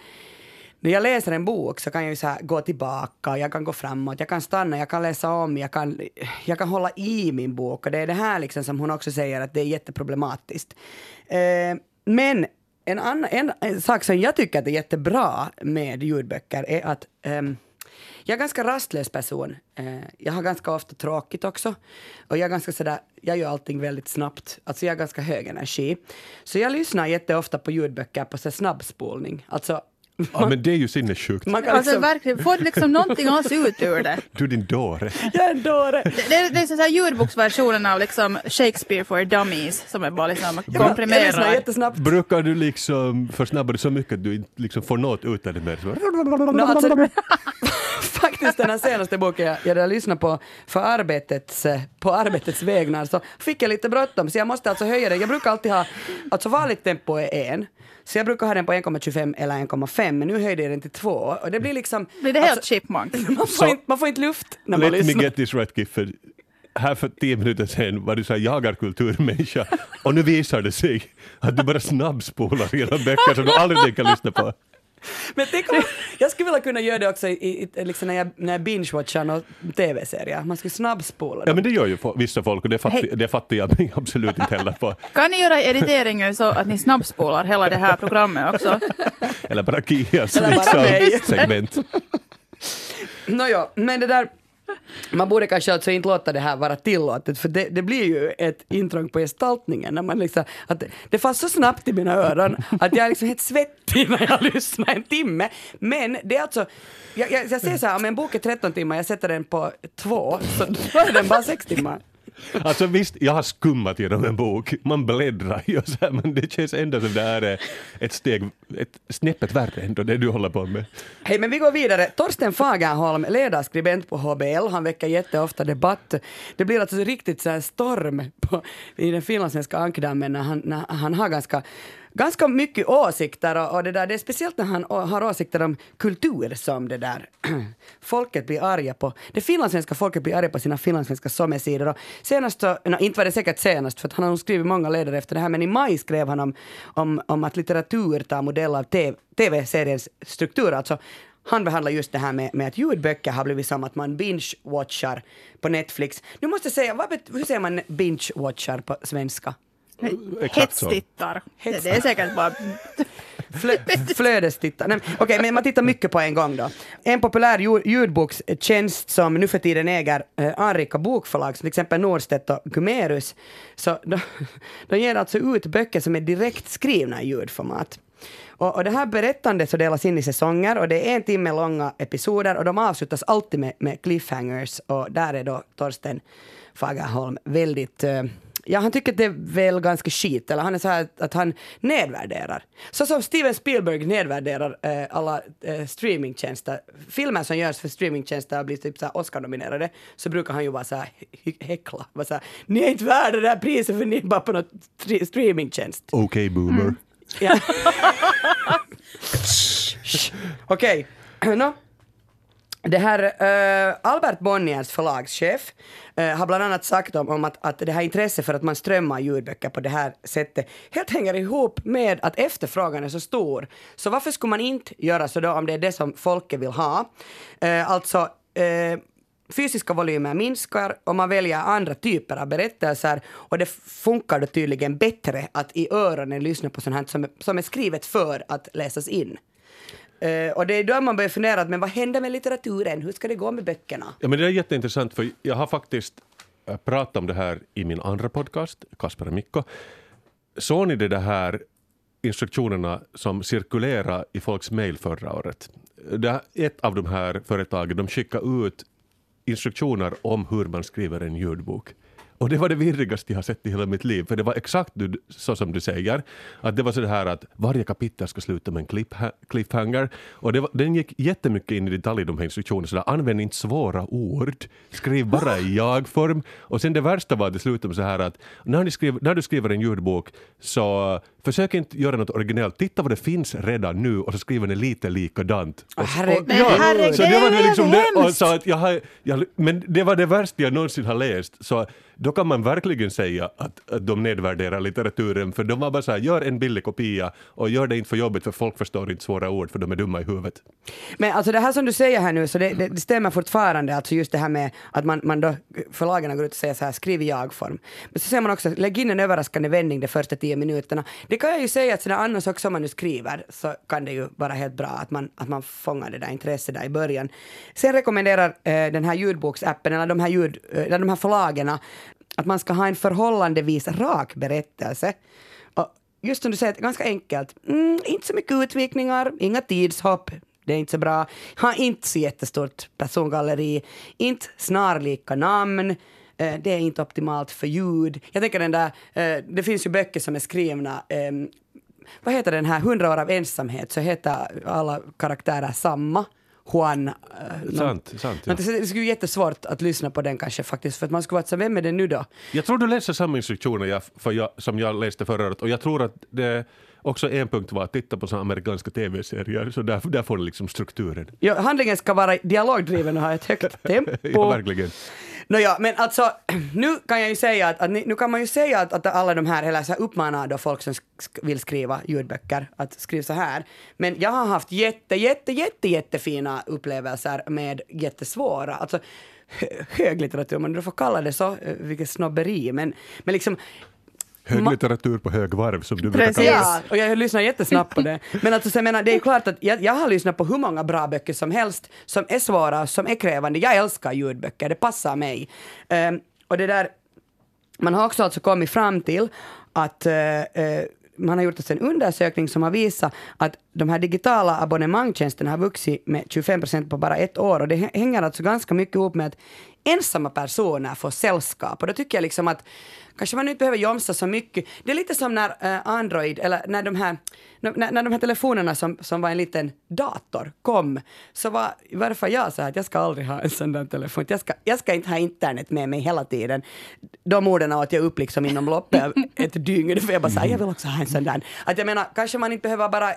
Speaker 3: när jag läser en bok så kan jag ju så här gå tillbaka, jag kan gå framåt, jag kan stanna, jag kan läsa om, jag kan, jag kan hålla i min bok. Och det är det här liksom som hon också säger att det är jätteproblematiskt. Eh, men en, annan, en, en sak som jag tycker att är jättebra med ljudböcker är att um, jag är en ganska rastlös person. Uh, jag har ganska ofta tråkigt också. Och jag är ganska sådär, jag gör allting väldigt snabbt. Alltså jag har ganska hög energi. Så jag lyssnar jätteofta på ljudböcker på så snabbspolning. Alltså,
Speaker 2: Ja, men det är ju sinnessjukt.
Speaker 3: man kan
Speaker 4: Alltså
Speaker 3: liksom,
Speaker 4: verkligen, får du liksom någonting alls ut ur det?
Speaker 2: Du din dåre.
Speaker 3: jag är en dåre.
Speaker 4: Det, det, det är så här ljudboksversionen av liksom Shakespeare for dummies som är bara liksom komprimerad.
Speaker 3: jättesnabbt.
Speaker 2: Brukar du liksom försnabba det så mycket att du inte liksom får något ut av det mer? Så-
Speaker 3: No, alltså, faktiskt den här senaste boken jag, jag lyssnade på för arbetets, eh, på arbetets vägnar så fick jag lite bråttom så jag måste alltså höja den. Jag brukar alltid ha, alltså vanligt tempo är en. Så jag brukar ha den på 1,25 eller 1,5 men nu höjde jag den till 2 och det blir liksom...
Speaker 4: Blir det helt
Speaker 3: alltså,
Speaker 4: chipmunk?
Speaker 3: man, får inte, man får inte luft när man
Speaker 2: Let me
Speaker 3: lyssnar.
Speaker 2: get this right Gifford. Här för tio minuter sedan var du så här jagarkulturmänniska och nu visar det sig att du bara snabbspolar genom böcker som du aldrig tänker lyssna på.
Speaker 3: Men tänk om, jag skulle vilja kunna göra det också i, i, liksom när jag, när jag binge-watchar någon tv-serie. Man skulle snabbspola
Speaker 2: Ja men det gör ju vissa folk och det fattar,
Speaker 4: Hej.
Speaker 2: det fattar jag mig absolut inte heller på.
Speaker 4: Kan ni göra editeringen så att ni snabbspolar hela det här programmet också?
Speaker 2: Eller bara Kias liksom, segment.
Speaker 3: Nåja, men det där... Man borde kanske alltså inte låta det här vara tillåtet för det, det blir ju ett intrång på gestaltningen. När man liksom, att det, det fanns så snabbt i mina öron att jag är liksom helt svettig när jag lyssnar en timme. Men det är alltså, jag, jag, jag säger så här, om en bok är 13 timmar, jag sätter den på två, så då är den bara 6 timmar.
Speaker 2: Alltså visst, jag har skummat genom en bok, man bläddrar ju så här, men det känns ändå som det här är ett steg, ett snäppet värre ändå det du håller på med.
Speaker 3: Hej, men vi går vidare. Torsten Fagerholm, ledarskribent på HBL, han väcker jätteofta debatt. Det blir alltså riktigt så här storm på, i den finlandssvenska ankdammen när han, när han har ganska ganska mycket åsikter och, och det där, det är speciellt när han har åsikter om kultur som det där folket blir arga på. Det finlandssvenska folket blir arga på sina finlandssvenska sommarsidor och senast så, no, inte var det säkert senast för att han har nog skrivit många ledare efter det här men i maj skrev han om, om, om att litteratur tar modell av TV, tv-seriens struktur. Alltså, Han behandlar just det här med, med att ljudböcker har blivit som att man binge-watchar på Netflix. Nu måste jag säga, vad bet, hur säger man binge-watchar på svenska?
Speaker 4: Hetstittar. Det, det är säkert bara...
Speaker 3: Flö, flödestittar. Nej, Okej, men man tittar mycket på en gång då. En populär ljud- ljudbokstjänst som nu för tiden äger eh, anrika bokförlag, som till exempel Norstedt och Gumerus, så de, de ger alltså ut böcker som är direkt skrivna i ljudformat. Och, och det här berättandet så delas in i säsonger och det är en timme långa episoder och de avslutas alltid med, med cliffhangers och där är då Torsten Fagerholm väldigt eh, Ja, han tycker att det är väl ganska skit, eller han är så här att, han nedvärderar. Så som Steven Spielberg nedvärderar eh, alla eh, streamingtjänster. Filmer som görs för streamingtjänster och blir typ så Oscar-nominerade, så brukar han ju bara så här häckla. Bara så här, ni är inte värda det här priset för ni är bara på något streamingtjänst.
Speaker 2: Okej boomer.
Speaker 3: Ja. Okej, nå. Det här, uh, Albert Bonniers förlagschef uh, har bland annat sagt om, om att, att det här intresset för att man strömmar ljudböcker på det här sättet helt hänger ihop med att efterfrågan är så stor. Så varför skulle man inte göra så då om det är det som folket vill ha? Uh, alltså, fysiska volymer minskar och man väljer andra typer av berättelser och det funkar då tydligen bättre att i öronen lyssna på sånt här som, som är skrivet för att läsas in. Uh, och det är då man börjar fundera, men vad händer med litteraturen? Hur ska det gå med böckerna?
Speaker 2: Ja, men det är jätteintressant för jag har faktiskt eh, pratat om det här i min andra podcast, Kasper och Mikko. Såg ni det det här instruktionerna som cirkulerade i folks mejl förra året? Det, här- ett av de här företagen de skickade ut instruktioner om hur man skriver en ljudbok. Och det var det virrigaste jag har sett i hela mitt liv, för det var exakt du, så som du säger. Att det var så här att varje kapitel ska sluta med en cliff, cliffhanger. Och det var, den gick jättemycket in i detalj de här instruktionerna, så där, använd inte svåra ord, skriv bara i jag-form. Och sen det värsta var att det slutade med så här att när, skriver, när du skriver en ljudbok så försök inte göra något originellt, titta vad det finns redan nu och så skriver ni lite likadant. Och,
Speaker 3: herregud.
Speaker 4: Men herregud,
Speaker 2: så det var det liksom
Speaker 4: det
Speaker 2: det, och så att jag har, jag, men det var det värsta jag någonsin har läst. Så då kan man verkligen säga att, att de nedvärderar litteraturen för de var bara så här, gör en billig kopia och gör det inte för jobbigt för folk förstår inte svåra ord för de är dumma i huvudet.
Speaker 3: Men alltså det här som du säger här nu, så det, det, det stämmer fortfarande, alltså just det här med att man, man då, förlagen går ut och säger så här, skriv i jag-form. Men så säger man också, lägg in en överraskande vändning de första tio minuterna. Det kan jag ju säga att sådär annars också om man nu skriver så kan det ju vara helt bra att man, att man fångar det där intresset där i början. Sen rekommenderar eh, den här ljudboksappen, eller de här, ljud, eh, eller de här förlagen, att man ska ha en förhållandevis rak berättelse. Och just som du säger, ganska enkelt. Mm, inte så mycket utvikningar, inga tidshopp. Det är inte så bra. Ha inte så jättestort persongalleri. Inte snarlika namn. Eh, det är inte optimalt för ljud. Jag tänker den där, eh, det finns ju böcker som är skrivna ehm, vad heter den här, 100 år av ensamhet, så heter alla karaktärer samma. Juan. eh,
Speaker 2: Sant, sant. Ja.
Speaker 3: Det skulle vara jättesvårt att lyssna på den kanske faktiskt, för att man skulle vara så vem är det nu då?
Speaker 2: Jag tror du läser samma instruktioner jag, för jag, som jag läste förra året och jag tror att det också en punkt var att titta på amerikanska tv-serier så där, där får du liksom strukturen.
Speaker 3: Ja, handlingen ska vara dialogdriven och ha ett högt tempo.
Speaker 2: Ja, verkligen.
Speaker 3: Nåja, men alltså nu kan jag ju säga att, att ni, nu kan man ju säga att, att alla de här, eller så här uppmanar då folk som sk- vill skriva ljudböcker att skriva så här. Men jag har haft jätte, jätte, jätte, jättefina upplevelser med jättesvåra, alltså hö- höglitteratur, om man får kalla det så, eh, vilket snobberi, men, men liksom
Speaker 2: Hög
Speaker 3: Ma-
Speaker 2: litteratur på hög varv som du brukar
Speaker 4: Precis.
Speaker 2: kalla det.
Speaker 3: Ja, och jag lyssnar jättesnabbt på det. Men alltså, så jag menar, det är klart att jag, jag har lyssnat på hur många bra böcker som helst som är svåra, som är krävande. Jag älskar ljudböcker, det passar mig. Ehm, och det där, man har också alltså kommit fram till att eh, eh, man har gjort en undersökning som har visat att de här digitala abonnemangstjänsterna har vuxit med 25 procent på bara ett år och det hä- hänger alltså ganska mycket ihop med att ensamma personer får sällskap och då tycker jag liksom att kanske man inte behöver jomsa så mycket. Det är lite som när eh, Android, eller när de här, när, när de här telefonerna som, som var en liten dator kom, så var i varje fall jag så här att jag ska aldrig ha en sån där telefon. Jag ska, jag ska inte ha internet med mig hela tiden. De orden åt jag upp liksom inom loppet av ett dygn, för jag bara så här, jag vill också ha en sån där. Att jag menar, kanske man inte behöver bara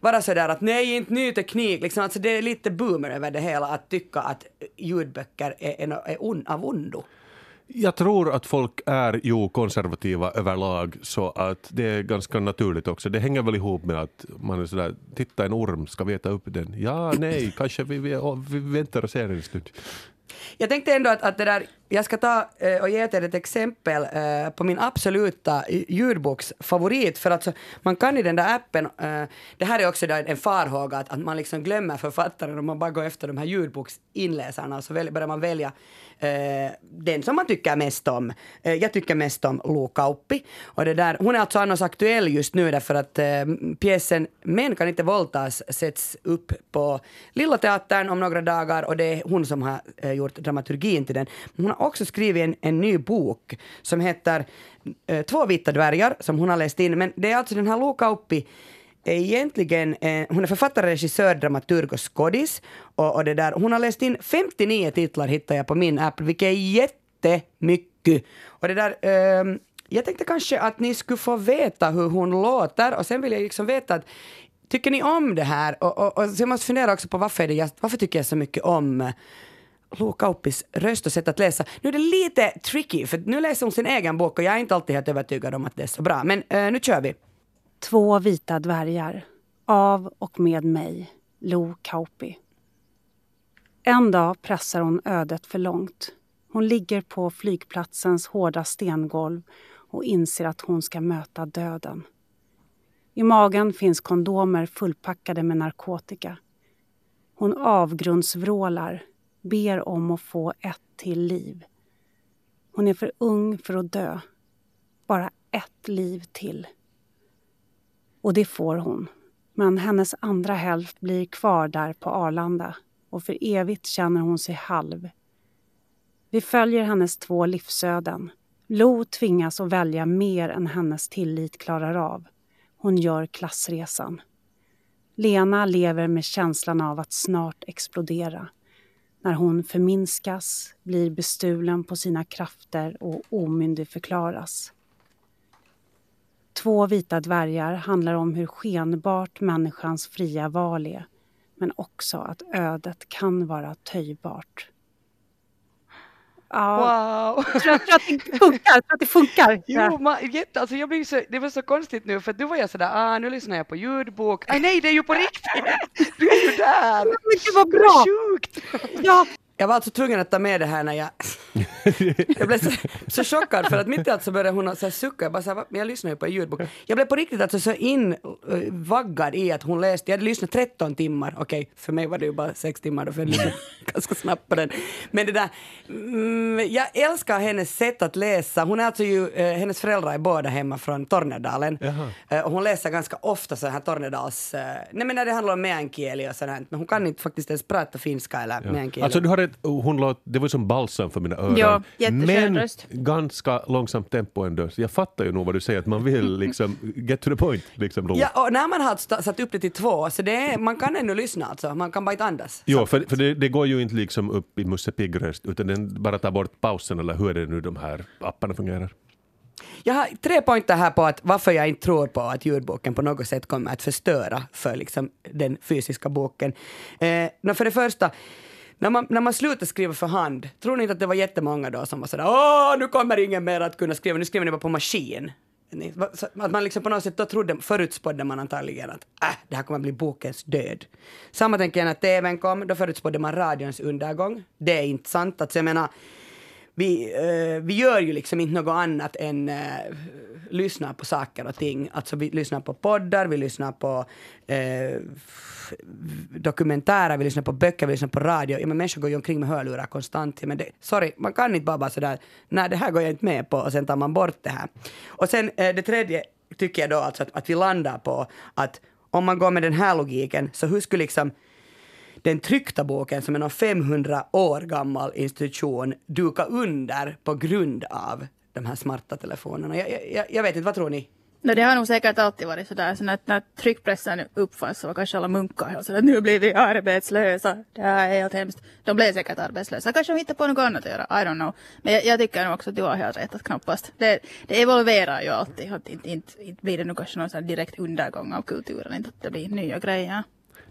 Speaker 3: vara sådär att nej, inte ny teknik. Liksom, alltså det är lite boomer över det hela att tycka att ljudböcker är, är, är on, av ondo.
Speaker 2: Jag tror att folk är ju konservativa överlag så att det är ganska naturligt också. Det hänger väl ihop med att man är sådär, titta en orm, ska vi äta upp den? Ja, nej, kanske vi, vi, vi väntar och ser en stund.
Speaker 3: Jag tänkte ändå att, att det där, jag ska ta eh, och ge er ett exempel eh, på min absoluta ljudboksfavorit. För att så, man kan i den där appen, eh, det här är också en farhåga att, att man liksom glömmer författaren om man bara går efter de här ljudboksinläsarna och så väl, börjar man välja eh, den som man tycker mest om. Eh, jag tycker mest om Lo Kauppi. Och det där, hon är alltså annars aktuell just nu därför att eh, pjäsen Män kan inte våldtas sätts upp på Lilla Teatern om några dagar och det är hon som har eh, gjort dramaturgin till den. Hon har också skrivit en, en ny bok som heter eh, Två vita dvärgar som hon har läst in. Men det är alltså den här Lo Kauppi är egentligen, eh, hon är författare, regissör, dramaturg och skådis. Och, och det där, hon har läst in 59 titlar hittar jag på min app, vilket är jättemycket. Och det där, eh, jag tänkte kanske att ni skulle få veta hur hon låter och sen vill jag liksom veta att tycker ni om det här? Och, och, och så jag måste fundera också på varför, det, varför tycker jag så mycket om eh, Lo Kauppis röst och sätt att läsa. Nu är det lite tricky, för nu läser hon sin egen bok och jag är inte alltid helt övertygad om att det är så bra. Men eh, nu kör vi.
Speaker 5: Två vita dvärgar. Av och med mig, Lo Kauppi. En dag pressar hon ödet för långt. Hon ligger på flygplatsens hårda stengolv och inser att hon ska möta döden. I magen finns kondomer fullpackade med narkotika. Hon avgrundsvrålar, ber om att få ett till liv. Hon är för ung för att dö. Bara ett liv till. Och det får hon. Men hennes andra hälft blir kvar där på Arlanda och för evigt känner hon sig halv. Vi följer hennes två livsöden. Lo tvingas att välja mer än hennes tillit klarar av. Hon gör klassresan. Lena lever med känslan av att snart explodera. När hon förminskas, blir bestulen på sina krafter och omyndigförklaras. Två vita dvärgar handlar om hur skenbart människans fria val är men också att ödet kan vara töjbart.
Speaker 3: Ja, wow!
Speaker 5: Jag tror, att det funkar. Tror att det funkar.
Speaker 3: Jo, man, jätte, alltså jag blir så, det var så konstigt nu för du var jag sådär, ah, nu lyssnar jag på ljudbok. Ah, nej, det är ju på riktigt! Du är ju där!
Speaker 5: Men det var bra!
Speaker 3: Sjukt!
Speaker 5: Ja,
Speaker 3: jag var alltså tvungen att ta med det här när jag... jag blev så, så chockad för att mitt i allt så började hon så här sucka. Jag bara så här, jag lyssnar ju på en ljudbok. Jag blev på riktigt alltså så invaggad i att hon läste. Jag hade lyssnat 13 timmar. Okej, för mig var det ju bara 6 timmar då för jag lyssnade ganska snabbt på den. Men det där, mm, jag älskar hennes sätt att läsa. Hon är alltså ju, eh, hennes föräldrar är båda hemma från Tornedalen. Eh, och hon läser ganska ofta så här Tornedals, eh, nej men när det handlar om meänkieli och sådär. Men hon kan inte faktiskt ens prata finska eller ja. meänkieli.
Speaker 2: Alltså du har ett hon låt, det var som balsam för mina öron.
Speaker 4: Ja, men
Speaker 2: röst. ganska långsamt tempo ändå. Så jag fattar ju nog vad du säger, att man vill liksom get to the point. Liksom,
Speaker 3: ja, och när man har satt upp det till två, så det är, man kan ändå lyssna alltså. Man kan bara inte andas.
Speaker 2: Jo, för, för det, det, går ju inte liksom upp i Musse Pigg-röst, utan den bara tar bort pausen, eller hur är det nu de här apparna fungerar?
Speaker 3: Jag har tre pointer här på att varför jag inte tror på att ljudboken på något sätt kommer att förstöra för liksom den fysiska boken. Eh, för det första, när man, när man slutade skriva för hand, tror ni inte att det var jättemånga då som var sådär åh, nu kommer ingen mer att kunna skriva, nu skriver ni bara på maskin. Att man liksom på något sätt då trodde, förutspådde man antagligen att äh, det här kommer att bli bokens död. Samma tänker jag när TVn kom, då förutspådde man radions undergång. Det är inte sant. Alltså jag menar, vi, uh, vi gör ju liksom inte något annat än eh, uh, lyssnar på saker och ting. Alltså vi lyssnar på poddar, vi lyssnar på uh, dokumentärer, vi lyssnar på böcker, vi lyssnar på radio. Ja, men människor går ju omkring med hörlurar konstant. men det, sorry, man kan inte bara vara sådär, nej det här går jag inte med på och sen tar man bort det här. Och sen det tredje tycker jag då alltså att, att vi landar på att om man går med den här logiken, så hur skulle liksom den tryckta boken som är någon 500 år gammal institution duka under på grund av de här smarta telefonerna. Jag, jag, jag vet inte, vad tror ni?
Speaker 4: No, det har nog säkert alltid varit sådär, så när, när tryckpressen uppfanns så var kanske alla munkar och sådär, nu blir vi arbetslösa, det här är helt hemskt. De blev säkert arbetslösa, kanske de hittade på något annat att göra, I don't know. Men jag, jag tycker nog också att du har helt rätt, att knappast, det, det evolverar ju alltid, att inte, inte, inte blir det nog kanske någon direkt undergång av kulturen, inte att det blir nya grejer.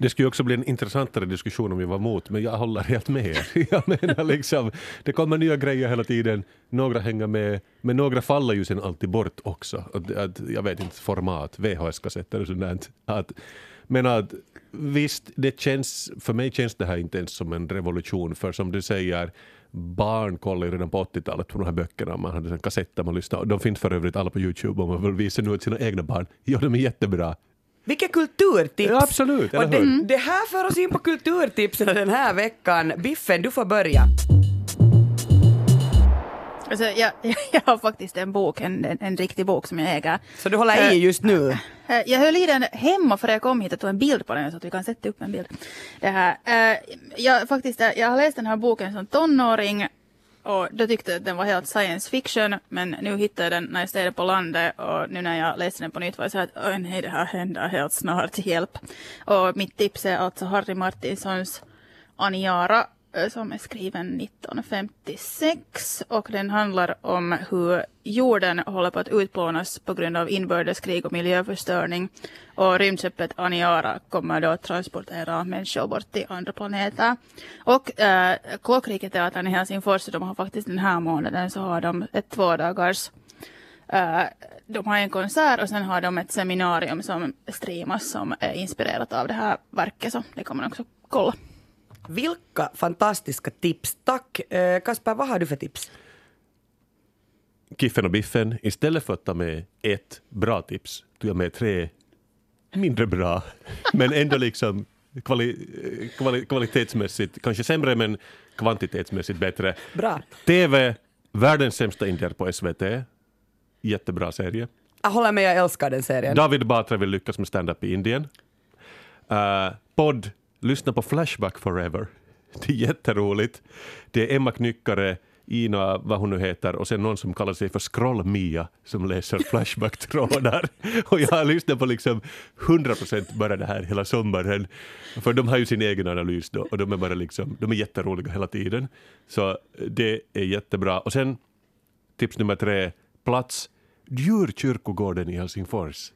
Speaker 2: Det skulle också bli en intressantare diskussion om vi var emot, men jag håller helt med er. Jag menar liksom, det kommer nya grejer hela tiden, några hänger med, men några faller ju sen alltid bort också. Att, att, jag vet inte, format, VHS-kassetter och sånt där. Att, men att visst, det känns, för mig känns det här inte ens som en revolution, för som du säger, barn kollade ju redan på 80-talet på de här böckerna. Man hade kassetter man lyssnade. De finns för övrigt alla på Youtube om man vill visa nu åt sina egna barn. Ja, de är jättebra.
Speaker 3: Vilket kulturtips!
Speaker 2: Ja, absolut,
Speaker 3: Och det, det här för oss in på kulturtipsen den här veckan. Biffen, du får börja.
Speaker 4: Alltså, jag, jag har faktiskt en bok, en, en, en riktig bok som jag äger.
Speaker 3: Så du håller i just nu.
Speaker 4: Eh, Jag höll i den hemma för jag kom hit och tog en bild på den så att vi kan sätta upp en bild. Det här. eh, Jag, faktiskt, eh, jag har läst den här boken som tonåring och då tyckte jag att den var helt science fiction men nu hittade jag den när jag städade på landet och nu när jag läste den på nytt var jag så här att åh nej det här händer helt snart, hjälp. Och mitt tips är alltså Harry Martinsons Aniara Eh, som är skriven 1956 och den handlar om hur jorden håller på att utplånas på grund av inbördeskrig och miljöförstöring. Och rymdskeppet Aniara kommer då att transportera människor bort till andra planeter. Och eh, äh, Klockriketeatern i Helsingfors, de har faktiskt den här månaden så har de ett två dagars äh, eh, de har en konsert och sen har de ett seminarium som streamas som är inspirerat av det här verket så det kommer man också kolla.
Speaker 3: Vilka fantastiska tips. Tack. Eh, Kasper, vad har du för tips?
Speaker 2: Kiffen och Biffen, istället för att ta med ett bra tips, tog jag med tre mindre bra, men ändå liksom kvali, kvali, kvalitetsmässigt, kanske sämre men kvantitetsmässigt bättre.
Speaker 3: Bra.
Speaker 2: TV, Världens sämsta indier på SVT, jättebra serie.
Speaker 3: Jag håller med, jag älskar den serien.
Speaker 2: David Batra vill lyckas med stand-up i Indien. Uh, podd, lyssna på Flashback Forever. Det är jätteroligt. Det är Emma Knyckare, Ina, vad hon nu heter, och sen någon som kallar sig för Scroll-Mia som läser Flashback-trådar. och jag har lyssnat på liksom 100% bara det här hela sommaren. För de har ju sin egen analys då och de är bara liksom, de är jätteroliga hela tiden. Så det är jättebra. Och sen tips nummer tre, plats Djurkyrkogården i Helsingfors.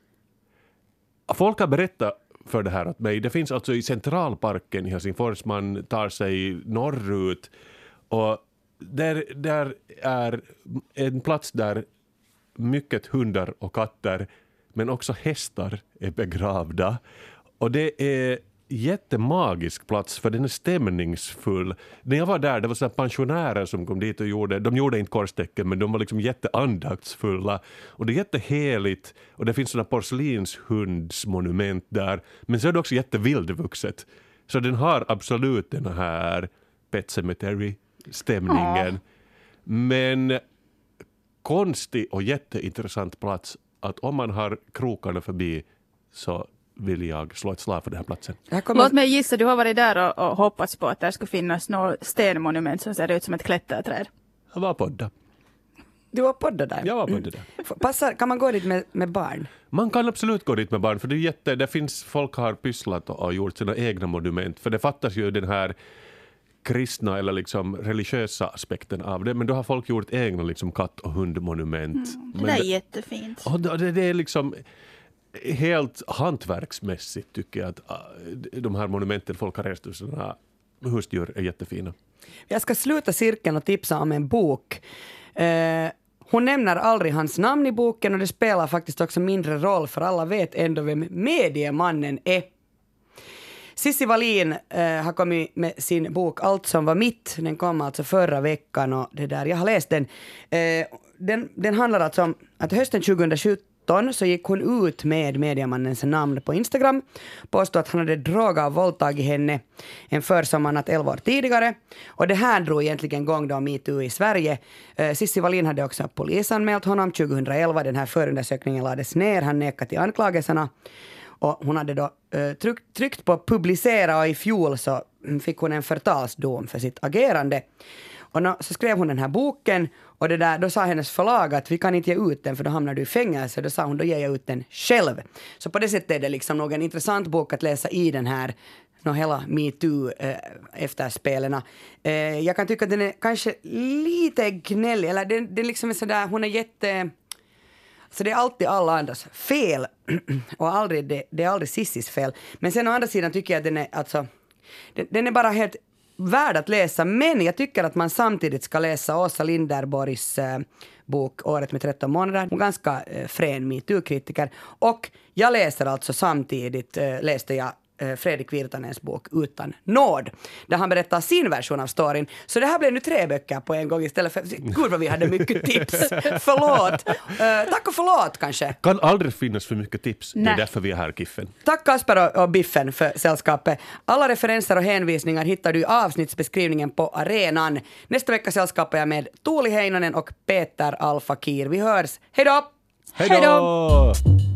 Speaker 2: Folk har berättat för det här åt mig. Det finns alltså i centralparken i Helsingfors, man tar sig norrut och där, där är en plats där mycket hundar och katter men också hästar är begravda. Och det är jättemagisk plats för den är stämningsfull. När jag var där, det var så pensionärer som kom dit och gjorde, de gjorde inte korstecken men de var liksom jätteandaktsfulla. Och det är jätteheligt och det finns sådana porslinshundsmonument där. Men så är det också jättevildvuxet. Så den har absolut den här Pet Cemetery-stämningen. Men konstig och jätteintressant plats att om man har krokarna förbi så vill jag slå ett slag för den här platsen.
Speaker 3: Kommer,
Speaker 4: Låt mig gissa, du har varit där och, och hoppats på att det ska finnas något stenmonument som ser ut som ett klätterträd.
Speaker 2: Jag var podda.
Speaker 3: du var podda där.
Speaker 2: Jag var podda där.
Speaker 3: F- Passar, kan man gå dit med, med barn?
Speaker 2: Man kan absolut gå dit med barn, för det är jätte, det finns, folk har pysslat och, och gjort sina egna monument, för det fattas ju den här kristna eller liksom religiösa aspekten av det, men då har folk gjort egna liksom katt och hundmonument.
Speaker 4: Det
Speaker 2: Men
Speaker 4: där är jättefint.
Speaker 2: och det, det är liksom helt hantverksmässigt tycker jag att äh, de här monumenten folk har rest sådana husdjur är jättefina.
Speaker 3: Jag ska sluta cirkeln och tipsa om en bok. Eh, hon nämner aldrig hans namn i boken och det spelar faktiskt också mindre roll för alla vet ändå vem mediemannen är. Cissi Wallin eh, har kommit med sin bok Allt som var mitt. Den kom alltså förra veckan och det där, jag har läst den. Eh, den. Den handlar alltså om att hösten 2017 så gick hon ut med mediamannens namn på Instagram, påstod att han hade drogat och våldtagit henne en försommarnatt 11 år tidigare. Och det här drog egentligen igång då metoo i Sverige. Sissi Cissi Wallin hade också polisanmält honom 2011. Den här förundersökningen lades ner. Han nekade till anklagelserna. Och hon hade då eh, tryckt, tryckt på publicera och i fjol så fick hon en förtalsdom för sitt agerande. Och nå, så skrev hon den här boken och det där, då sa hennes förlag att vi kan inte ge ut den för då hamnar du i fängelse. Då sa hon då ger jag ut den själv. Så på det sättet är det liksom nog en intressant bok att läsa i den här nå, hela metoo eh. Eh, jag kan tycka att den är kanske lite gnällig, eller den, den liksom är sådär, hon är jätte Så det är alltid alla andras fel och aldrig, det, det är aldrig Sissis fel. Men sen å andra sidan tycker jag att den är, alltså, den, den är bara helt värd att läsa. Men jag tycker att man samtidigt ska läsa Åsa Linderborgs eh, bok Året med 13 månader. Hon är ganska eh, frän metoo-kritiker. Och jag läser alltså samtidigt, eh, läste jag Fredrik Virtanens bok Utan nåd, där han berättar sin version av storyn. Så det här blev nu tre böcker på en gång istället för... Gud vad vi hade mycket tips! förlåt! Eh, tack och förlåt kanske.
Speaker 2: Kan aldrig finnas för mycket tips. Det är
Speaker 4: Nej.
Speaker 2: därför vi är här, Kiffen.
Speaker 3: Tack Kasper och- Biffen för sällskapet. Alla referenser och hänvisningar hittar du i avsnittsbeskrivningen på arenan. Nästa vecka sällskapar jag med Tuuli Heinonen och Peter Alfakir. Vi hörs. Hej då!
Speaker 4: Hej
Speaker 2: då!